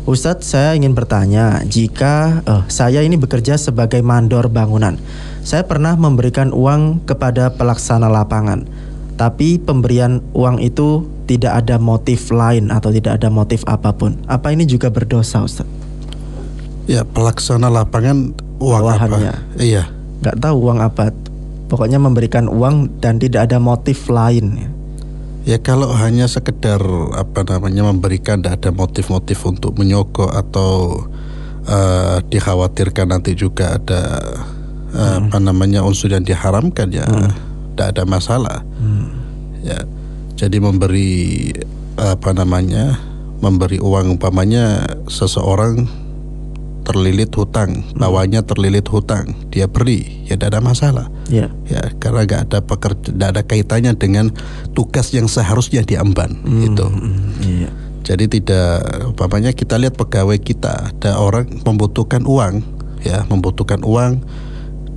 Ustadz, saya ingin bertanya, jika uh, saya ini bekerja sebagai mandor bangunan, saya pernah memberikan uang kepada pelaksana lapangan, tapi pemberian uang itu tidak ada motif lain atau tidak ada motif apa pun. Apa ini juga berdosa, Ustadz? Ya, pelaksana lapangan uang Bawahannya. apa? Iya. Gak tahu uang apa. Pokoknya memberikan uang dan tidak ada motif lain. Ya kalau hanya sekedar apa namanya memberikan tidak ada motif-motif untuk menyokok atau uh, dikhawatirkan nanti juga ada uh, hmm. apa namanya unsur yang diharamkan ya tidak hmm. ada masalah. Hmm. Ya jadi memberi apa namanya memberi uang umpamanya seseorang terlilit hutang, bawahnya terlilit hutang, dia beri, ya tidak ada masalah. Ya. Ya, karena nggak ada pekerja, tidak ada kaitannya dengan tugas yang seharusnya diemban hmm. itu. Iya. Jadi tidak, umpamanya kita lihat pegawai kita, ada orang membutuhkan uang, ya, membutuhkan uang,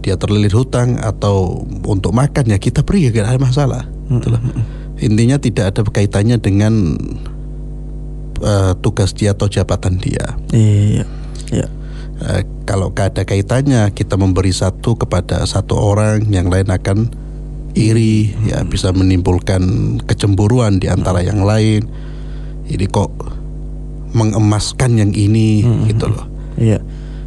dia terlilit hutang atau untuk makan ya kita beri, ya tidak ada masalah. Itulah. Intinya tidak ada kaitannya dengan uh, tugas dia atau jabatan dia. Iya. Ya. Uh, kalau ada kaitannya kita memberi satu kepada satu orang, yang lain akan iri, hmm. ya bisa menimbulkan kecemburuan di antara hmm. yang lain. Ini kok mengemaskan yang ini, hmm. gitu loh. Iya.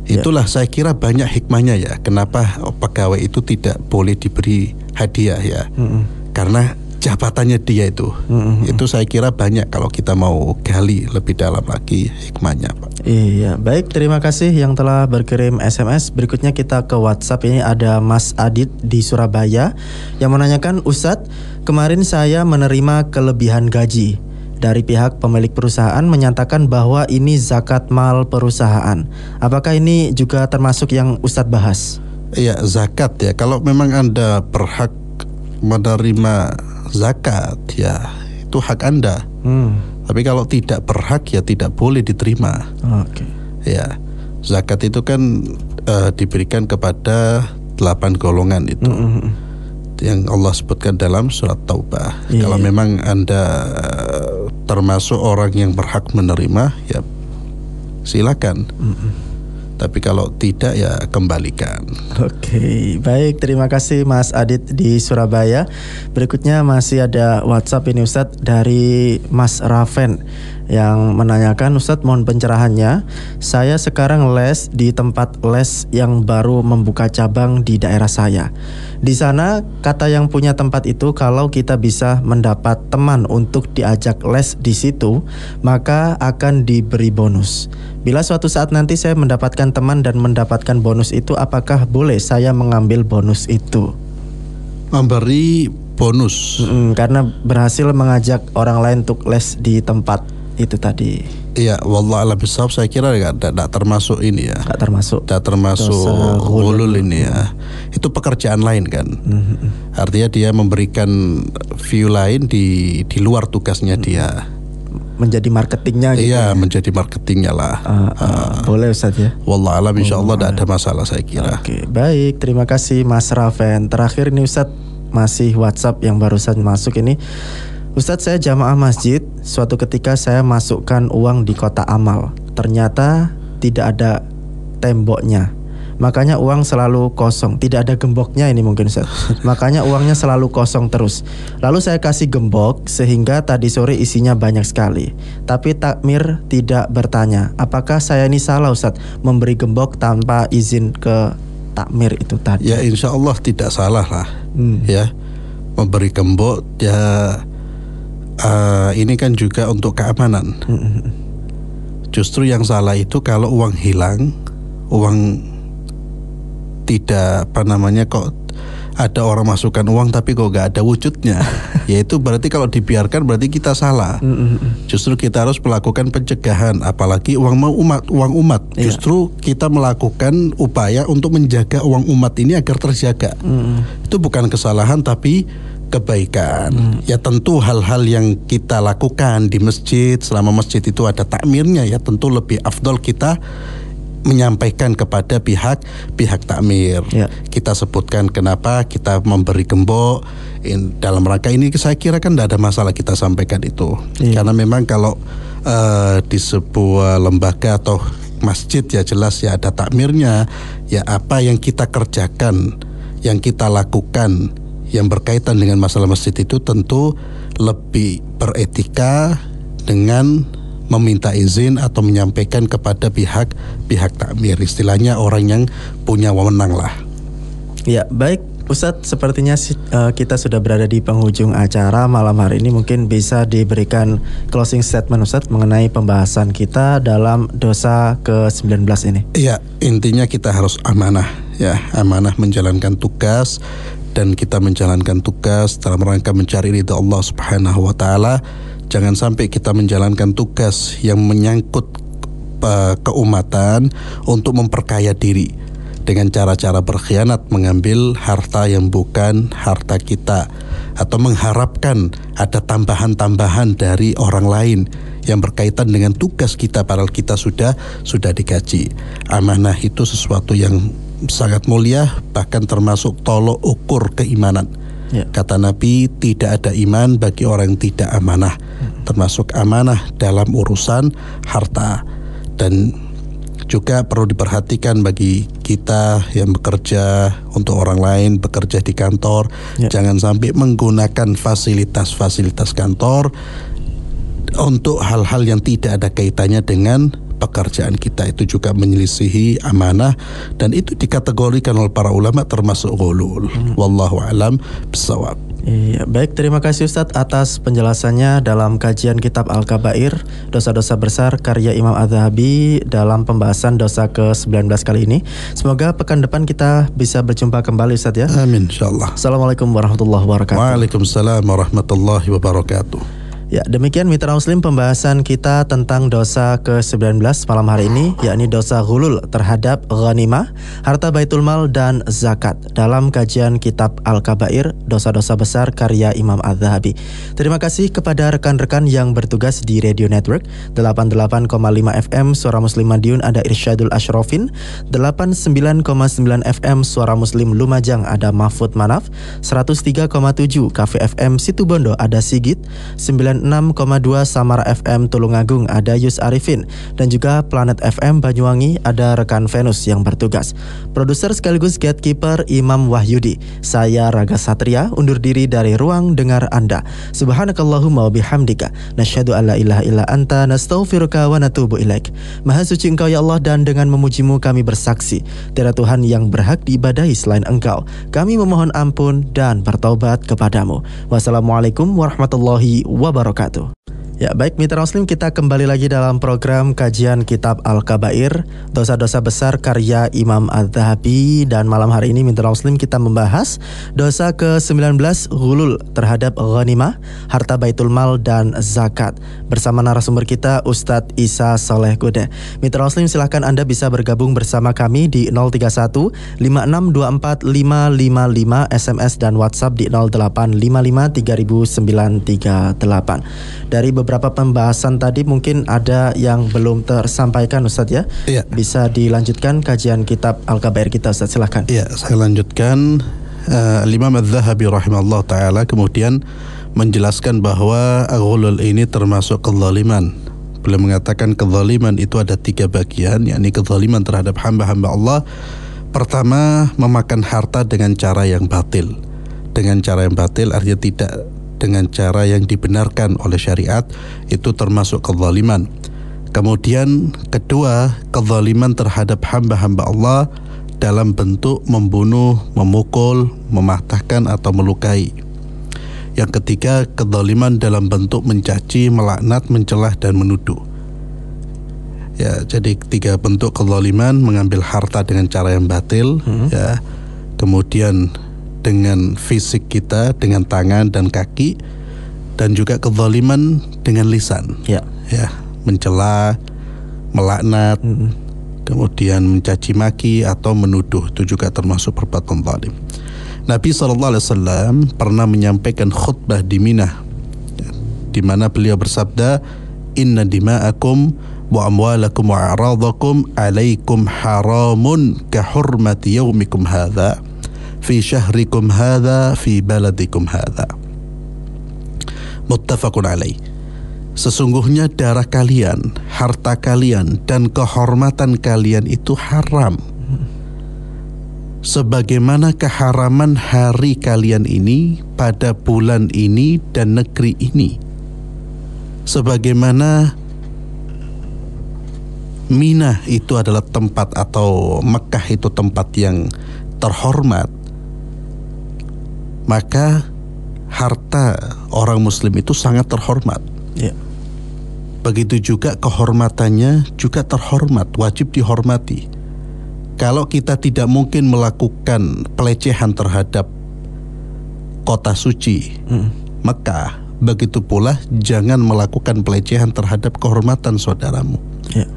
Itulah ya. saya kira banyak hikmahnya ya. Kenapa pegawai itu tidak boleh diberi hadiah ya? Hmm. Karena jabatannya dia itu. Mm-hmm. Itu saya kira banyak kalau kita mau gali lebih dalam lagi hikmahnya, Pak. Iya, baik terima kasih yang telah berkirim SMS. Berikutnya kita ke WhatsApp ini ada Mas Adit di Surabaya yang menanyakan, "Ustadz, kemarin saya menerima kelebihan gaji." Dari pihak pemilik perusahaan menyatakan bahwa ini zakat mal perusahaan. Apakah ini juga termasuk yang Ustadz bahas? Iya, zakat ya. Kalau memang Anda berhak menerima zakat ya itu hak anda. Hmm. Tapi kalau tidak berhak ya tidak boleh diterima. Oke. Okay. Ya zakat itu kan uh, diberikan kepada delapan golongan itu. Mm -hmm. Yang Allah sebutkan dalam surat Taubah. Yeah. Kalau memang anda termasuk orang yang berhak menerima, ya silakan. Mm -hmm. Tapi kalau tidak ya kembalikan. Oke, baik. Terima kasih Mas Adit di Surabaya. Berikutnya masih ada WhatsApp ini Ustadz dari Mas Raven yang menanyakan Ustadz mohon pencerahannya. Saya sekarang les di tempat les yang baru membuka cabang di daerah saya. Di sana kata yang punya tempat itu kalau kita bisa mendapat teman untuk diajak les di situ, maka akan diberi bonus. Bila suatu saat nanti saya mendapatkan teman dan mendapatkan bonus itu, apakah boleh saya mengambil bonus itu? Memberi bonus. Mm, karena berhasil mengajak orang lain untuk les di tempat itu tadi. Iya, wallah alam bisawab saya kira tidak termasuk ini ya. Tidak termasuk. Tidak termasuk hulul ini ya. Itu pekerjaan lain kan. Mm-hmm. Artinya dia memberikan view lain di di luar tugasnya mm-hmm. dia. Menjadi marketingnya gitu. Iya, ya? menjadi marketingnya lah. Uh, uh, uh, boleh Ustaz ya. Wallah alam insya Allah tidak ada masalah saya kira. Oke, okay, baik. Terima kasih Mas Raven. Terakhir ini Ustaz masih WhatsApp yang barusan masuk ini. Ustadz saya jamaah masjid, suatu ketika saya masukkan uang di kota amal. Ternyata tidak ada temboknya. Makanya uang selalu kosong, tidak ada gemboknya ini mungkin Ustaz. [laughs] Makanya uangnya selalu kosong terus. Lalu saya kasih gembok sehingga tadi sore isinya banyak sekali. Tapi takmir tidak bertanya, apakah saya ini salah Ustaz memberi gembok tanpa izin ke takmir itu tadi. Ya insya Allah tidak salah lah Hmm. ya memberi gembok ya eh, ini kan juga untuk keamanan. Hmm. Justru yang salah itu kalau uang hilang, uang tidak apa namanya kok ada orang masukkan uang tapi kok gak ada wujudnya. [laughs] ya itu berarti kalau dibiarkan berarti kita salah. Hmm, Justru kita harus melakukan pencegahan, apalagi uang mau umat, uang umat. Iya. Justru kita melakukan upaya untuk menjaga uang umat ini agar terjaga. Hmm. Itu bukan kesalahan tapi kebaikan. Ya tentu hal-hal yang kita lakukan di masjid selama masjid itu ada takmirnya ya tentu lebih afdol kita menyampaikan kepada pihak pihak takmir. Ya. Kita sebutkan kenapa kita memberi gembok In- dalam rangka ini saya kira kan tidak ada masalah kita sampaikan itu. Iya. Karena memang kalau eh, di sebuah lembaga atau masjid ya jelas ya ada takmirnya, ya apa yang kita kerjakan, yang kita lakukan yang berkaitan dengan masalah masjid itu tentu lebih beretika dengan meminta izin atau menyampaikan kepada pihak pihak takmir istilahnya orang yang punya wewenang lah. Ya, baik Ustadz, sepertinya eh, kita sudah berada di penghujung acara malam hari ini. Mungkin bisa diberikan closing statement Ustadz mengenai pembahasan kita dalam dosa ke-19 ini. Iya, intinya kita harus amanah ya, amanah menjalankan tugas dan kita menjalankan tugas dalam rangka mencari ridha Allah Subhanahu wa taala. Jangan sampai kita menjalankan tugas yang menyangkut eh, keumatan untuk memperkaya diri dengan cara-cara berkhianat mengambil harta yang bukan harta kita atau mengharapkan ada tambahan-tambahan dari orang lain yang berkaitan dengan tugas kita padahal kita sudah sudah digaji. Amanah itu sesuatu yang sangat mulia bahkan termasuk tolok ukur keimanan. Ya. Kata Nabi, tidak ada iman bagi orang yang tidak amanah, termasuk amanah dalam urusan harta dan juga perlu diperhatikan bagi kita yang bekerja untuk orang lain, bekerja di kantor, Ya. jangan sampai menggunakan fasilitas-fasilitas kantor untuk hal-hal yang tidak ada kaitannya dengan pekerjaan kita itu juga menyelisihi amanah dan itu dikategorikan oleh para ulama termasuk ghulul. Wallahu alam bisawab. Iya, baik terima kasih Ustadz atas penjelasannya dalam kajian kitab Al-Kabair Dosa-dosa besar karya Imam Az-Zahabi dalam pembahasan dosa ke-19 kali ini Semoga pekan depan kita bisa berjumpa kembali Ustadz ya Amin insyaallah. Assalamualaikum warahmatullahi wabarakatuh Waalaikumsalam warahmatullahi wabarakatuh. Ya, demikian mitra muslim pembahasan kita tentang dosa ke-19 malam hari ini, yakni dosa ghulul terhadap ghanimah, harta baitul mal dan zakat. Dalam kajian kitab Al-Kabair, dosa-dosa besar karya Imam Az-Zahabi. Terima kasih kepada rekan-rekan yang bertugas di Radio Network. 88,5 FM Suara Muslim Madiun ada Irsyadul Ashrafin, 89,9 FM Suara Muslim Lumajang ada Mahfud Manaf, 103,7 Cafe FM Situbondo ada Sigit, 96,2 Samara FM Tulungagung ada Yus Arifin dan juga Planet FM Banyuwangi ada rekan Venus yang bertugas. Produser sekaligus gatekeeper Imam Wahyudi. Saya Raga Satria undur diri dari ruang dengar Anda. Subhanakallahumma wa bihamdika nasyhadu alla ilaha illa anta nastaghfiruka wa natubu ilaik. Maha suci Engkau ya Allah dan dengan memujimu kami bersaksi tiada Tuhan yang berhak diibadahi selain Engkau. Kami memohon ampun dan bertaubat kepadamu. Wassalamualaikum warahmatullahi wabarakatuh wabarakatuh. Ya baik mitra muslim kita kembali lagi dalam program kajian kitab Al-Kabair Dosa-dosa besar karya Imam Az-Zahabi Dan malam hari ini mitra muslim kita membahas Dosa ke-19 Ghulul terhadap ghanimah Harta baitul mal dan zakat. Bersama narasumber kita Ustadz Isa Soleh Gude. Mitra muslim silahkan anda bisa bergabung bersama kami di 031 5624 555 SMS dan WhatsApp di 0855 3938 Dari beberapa pembahasan tadi mungkin ada yang belum tersampaikan Ustadz ya Iya. Bisa dilanjutkan kajian kitab Al-Kabair kita Ustadz silahkan Iya, saya lanjutkan uh, Imam Az-Zahabi rahimahullah taala kemudian menjelaskan bahwa ghulul ini termasuk kezaliman. Beliau mengatakan kezaliman itu ada tiga bagian, yakni kezaliman terhadap hamba-hamba Allah. Pertama, memakan harta dengan cara yang batil. Dengan cara yang batil artinya tidak dengan cara yang dibenarkan oleh syariat itu termasuk kezaliman. Kemudian kedua, kezaliman terhadap hamba-hamba Allah dalam bentuk membunuh, memukul, mematahkan atau melukai. Yang ketiga, kezaliman dalam bentuk mencaci, melaknat, mencelah dan menuduh. Ya, jadi tiga bentuk kezaliman mengambil harta dengan cara yang batil, ya. Kemudian dengan fisik kita, dengan tangan dan kaki dan juga kezaliman dengan lisan. Ya. Ya, mencela, melaknat, kemudian mencaci maki atau menuduh itu juga termasuk perbuatan zalim. Nabi SAW pernah menyampaikan khutbah di Mina di mana beliau bersabda inna dima'akum wa amwalakum wa a'radakum alaikum haramun ka hurmati yaumikum hadha fi syahrikum hadha fi baladikum hadha muttafaqun alaih Sesungguhnya darah kalian, harta kalian, dan kehormatan kalian itu haram. Sebagaimana keharaman hari kalian ini pada bulan ini dan negeri ini. Sebagaimana Mina itu adalah tempat atau Mekah itu tempat yang terhormat. Maka harta orang muslim itu sangat terhormat. Ya. Begitu juga kehormatannya juga terhormat, wajib dihormati. Kalau kita tidak mungkin melakukan pelecehan terhadap kota suci Mekah, begitu pula jangan melakukan pelecehan terhadap kehormatan saudaramu. Ya.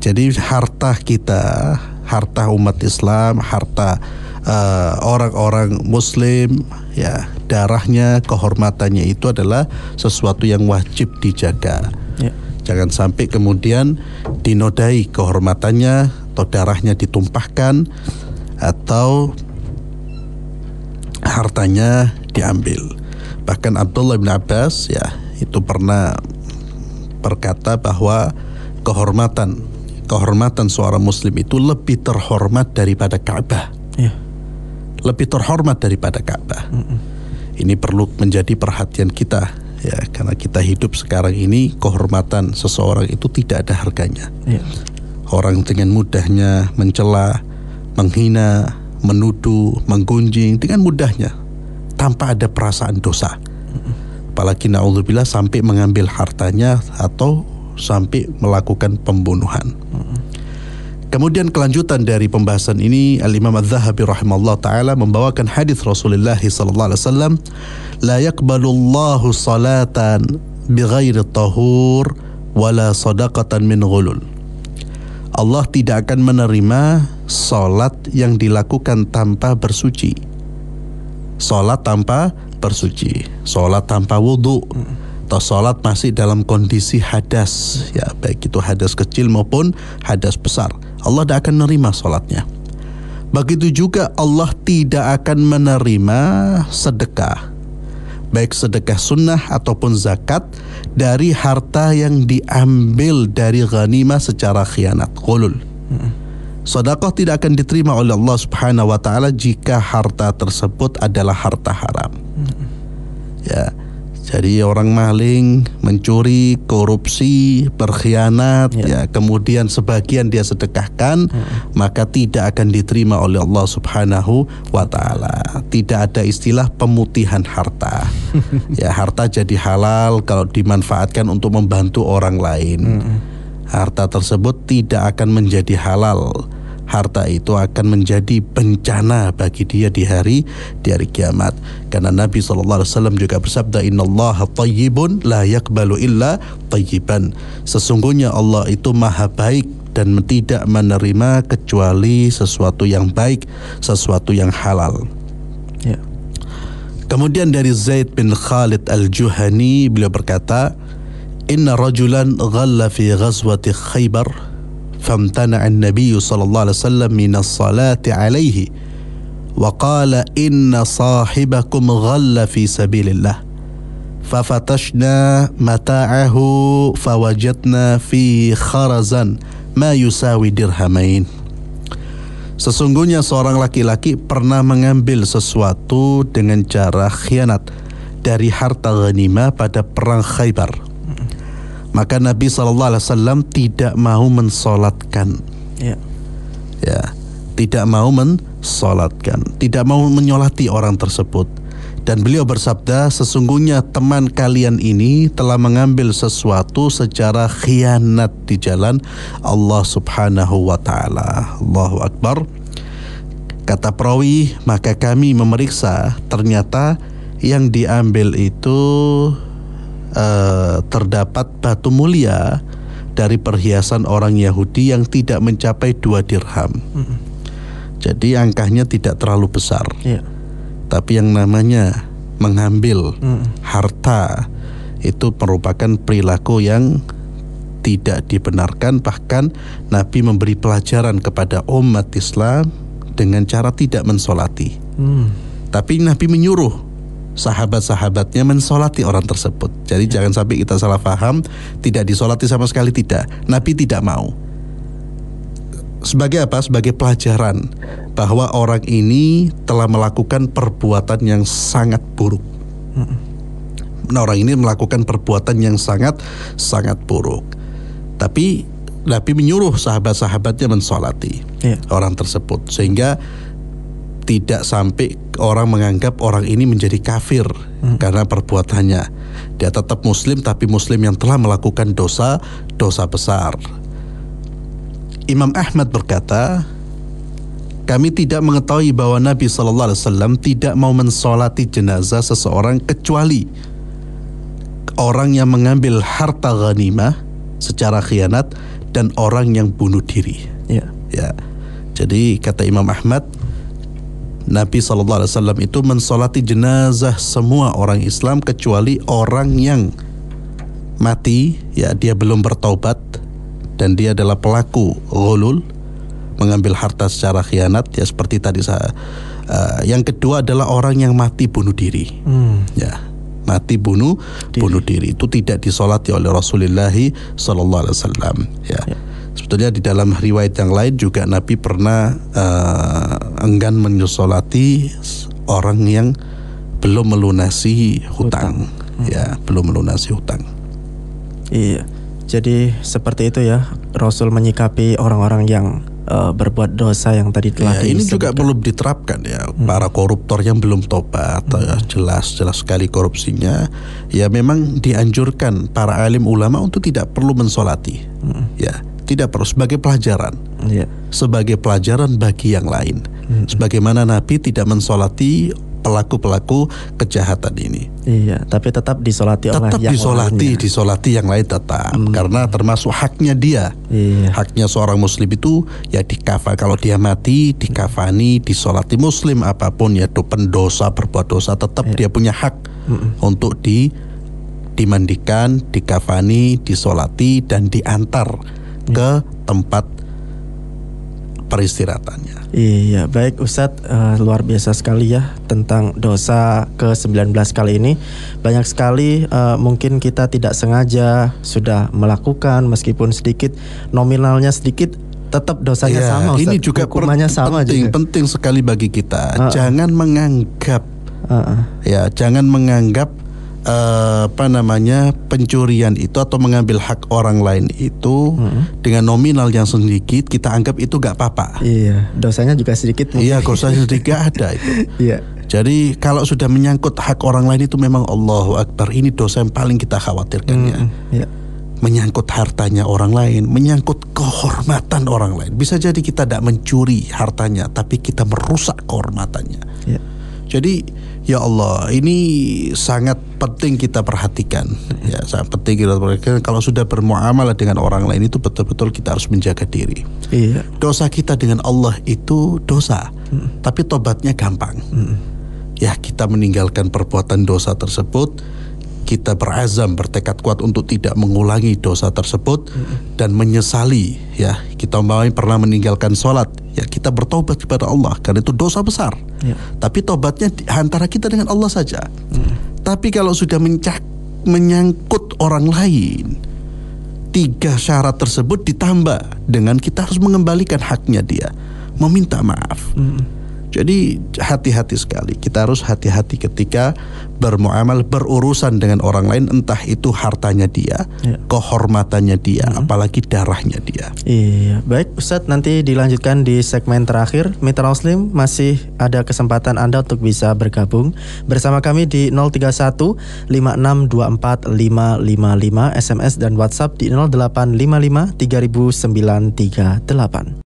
Jadi harta kita, harta umat Islam, harta eh, orang-orang Muslim, ya darahnya, kehormatannya itu adalah sesuatu yang wajib dijaga. Ya. Jangan sampai kemudian dinodai kehormatannya atau darahnya ditumpahkan atau hartanya diambil. Bahkan Abdullah bin Abbas ya itu pernah berkata bahwa kehormatan kehormatan seorang muslim itu lebih terhormat daripada Ka'bah. Ya. Lebih terhormat daripada Ka'bah. Ini perlu menjadi perhatian kita ya karena kita hidup sekarang ini kehormatan seseorang itu tidak ada harganya. Ya. Orang dengan mudahnya mencela, menghina, menuduh, menggunjing dengan mudahnya tanpa ada perasaan dosa. Apalagi naudzubillah sampai mengambil hartanya atau sampai melakukan pembunuhan. Kemudian kelanjutan dari pembahasan ini Al-Imam Az-Zahabi rahimahullah taala membawakan hadis Rasulullah sallallahu alaihi wasallam la yaqbalullahu salatan bighairi tahur wala sadaqatan min ghulul. Allah tidak akan menerima salat yang dilakukan tanpa bersuci. Salat tanpa bersuci, salat tanpa wudhu, atau salat masih dalam kondisi hadas, ya baik itu hadas kecil maupun hadas besar. Allah tidak akan menerima salatnya. Begitu juga Allah tidak akan menerima sedekah baik sedekah sunnah ataupun zakat dari harta yang diambil dari ghanimah secara khianat qulul. Sedekah tidak akan diterima oleh Allah Subhanahu wa taala jika harta tersebut adalah harta haram. Ya. Jadi orang maling, mencuri, korupsi, berkhianat, ya, Ya. kemudian sebagian dia sedekahkan, maka tidak akan diterima oleh Allah Subhanahu wa taala. Tidak ada istilah pemutihan harta. [laughs] ya, harta jadi halal kalau dimanfaatkan untuk membantu orang lain. Harta tersebut tidak akan menjadi halal. Harta itu akan menjadi bencana bagi dia di hari di hari kiamat. Karena Nabi SAW juga bersabda, Inna Allah tayyibun la yakbalu illa tayyiban. Sesungguhnya Allah itu maha baik dan tidak menerima kecuali sesuatu yang baik, sesuatu yang halal. Ya. Kemudian dari Zaid bin Khalid al-Juhani beliau berkata, Inna rajulan ghalla fi ghazwati Khaybar فامتنع النبي صلى الله عليه وسلم من الصلاة عليه وقال إن صاحبكم غل في سبيل الله ففتشنا متاعه فوجدنا في خرزا ما يساوي درهمين Sesungguhnya seorang laki-laki pernah mengambil sesuatu dengan cara khianat dari harta ghanimah pada perang Khaybar. Maka Nabi SAW tidak mau mensolatkan Ya. ya tidak mau mensolatkan, tidak mau menyolati orang tersebut. Dan beliau bersabda, sesungguhnya teman kalian ini telah mengambil sesuatu secara khianat di jalan Allah Subhanahu wa taala. Allahu akbar. Kata perawi, maka kami memeriksa ternyata yang diambil itu uh, terdapat batu mulia dari perhiasan orang Yahudi yang tidak mencapai dua dirham. Mm Jadi angkanya tidak terlalu besar. Yeah. Tapi yang namanya mengambil mm harta itu merupakan perilaku yang tidak dibenarkan bahkan Nabi memberi pelajaran kepada umat Islam dengan cara tidak mensolati. Mm. Tapi Nabi menyuruh sahabat-sahabatnya mensolati orang tersebut. Jadi ya. jangan sampai kita salah paham, tidak disolati sama sekali tidak. Nabi tidak mau. Sebagai apa? Sebagai pelajaran bahwa orang ini telah melakukan perbuatan yang sangat buruk. Nah, orang ini melakukan perbuatan yang sangat sangat buruk. Tapi Nabi menyuruh sahabat-sahabatnya mensolati ya. orang tersebut sehingga tidak sampai orang menganggap orang ini menjadi kafir hmm. karena perbuatannya. Dia tetap muslim tapi muslim yang telah melakukan dosa dosa besar. Imam Ahmad berkata, kami tidak mengetahui bahwa Nabi Shallallahu Alaihi Wasallam tidak mau mensolati jenazah seseorang kecuali orang yang mengambil harta ghanimah secara khianat dan orang yang bunuh diri. Ya. ya. Jadi kata Imam Ahmad, Nabi SAW itu mensolati jenazah semua orang Islam kecuali orang yang mati ya dia belum bertaubat dan dia adalah pelaku ghulul mengambil harta secara khianat ya seperti tadi saya uh, yang kedua adalah orang yang mati bunuh diri hmm. ya mati bunuh diri. bunuh diri itu tidak disolati oleh Rasulullah Sallallahu Alaihi Wasallam ya. ya Sebetulnya di dalam riwayat yang lain juga Nabi pernah uh, enggan menyosolati orang yang belum melunasi hutang, hutang. ya belum melunasi hutang. Iya, jadi seperti itu ya Rasul menyikapi orang-orang yang uh, berbuat dosa yang tadi telah ya, ini juga perlu diterapkan ya hmm. para koruptor yang belum tobat hmm. ya, jelas jelas sekali korupsinya ya memang dianjurkan para alim ulama untuk tidak perlu mensolati hmm. ya tidak perlu sebagai pelajaran. Yeah. Sebagai pelajaran bagi yang lain. Hmm. Sebagaimana Nabi tidak mensolati pelaku-pelaku kejahatan ini. Iya, tapi tetap disolati tetap oleh yang disolati, lainnya. disolati yang lain tetap hmm. karena termasuk haknya dia. Iya. Haknya seorang muslim itu ya dikafa kalau dia mati dikafani, disolati muslim apa pun ya do pendosa berbuat dosa tetap iya. dia punya hak hmm. untuk di dimandikan, dikafani, disolati dan diantar ke tempat peristirahatannya. Iya, baik Ustadz, uh, luar biasa sekali ya tentang dosa ke-19 kali ini. Banyak sekali uh, mungkin kita tidak sengaja sudah melakukan meskipun sedikit nominalnya sedikit tetap dosanya ya, sama Ustadz. Ini juga hukumannya sama penting, juga. penting sekali bagi kita. Uh -uh. Jangan menganggap uh -uh. ya, jangan menganggap uh, apa namanya pencurian itu atau mengambil hak orang lain itu hmm. dengan nominal yang sedikit kita anggap itu gak apa-apa. Iya, dosanya juga sedikit. Mungkin. Iya, dosanya sedikit ada itu. [laughs] Iya. Jadi kalau sudah menyangkut hak orang lain itu memang Allahu Akbar ini dosa yang paling kita khawatirkan ya. Hmm, iya. Menyangkut hartanya orang lain, menyangkut kehormatan orang lain. Bisa jadi kita tidak mencuri hartanya, tapi kita merusak kehormatannya. Iya. Jadi Ya Allah, ini sangat penting kita perhatikan. Ya, sangat penting kita perhatikan. Kalau sudah bermuamalah dengan orang lain itu betul-betul kita harus menjaga diri. Iya. Dosa kita dengan Allah itu dosa, hmm. tapi tobatnya gampang. Hmm. Ya, kita meninggalkan perbuatan dosa tersebut kita berazam bertekad kuat untuk tidak mengulangi dosa tersebut mm-hmm. dan menyesali ya kita mau pernah meninggalkan sholat ya kita bertobat kepada Allah karena itu dosa besar yeah. tapi tobatnya antara kita dengan Allah saja mm. tapi kalau sudah mencak, menyangkut orang lain tiga syarat tersebut ditambah dengan kita harus mengembalikan haknya dia meminta maaf mm. Jadi hati-hati sekali. Kita harus hati-hati ketika bermuamal berurusan dengan orang lain entah itu hartanya dia, Ya. kehormatannya dia, apalagi darahnya dia. Iya, baik Ustadz nanti dilanjutkan di segmen terakhir. Mitra Muslim masih ada kesempatan Anda untuk bisa bergabung bersama kami di 031 5624 555 SMS dan WhatsApp di 0855 3938.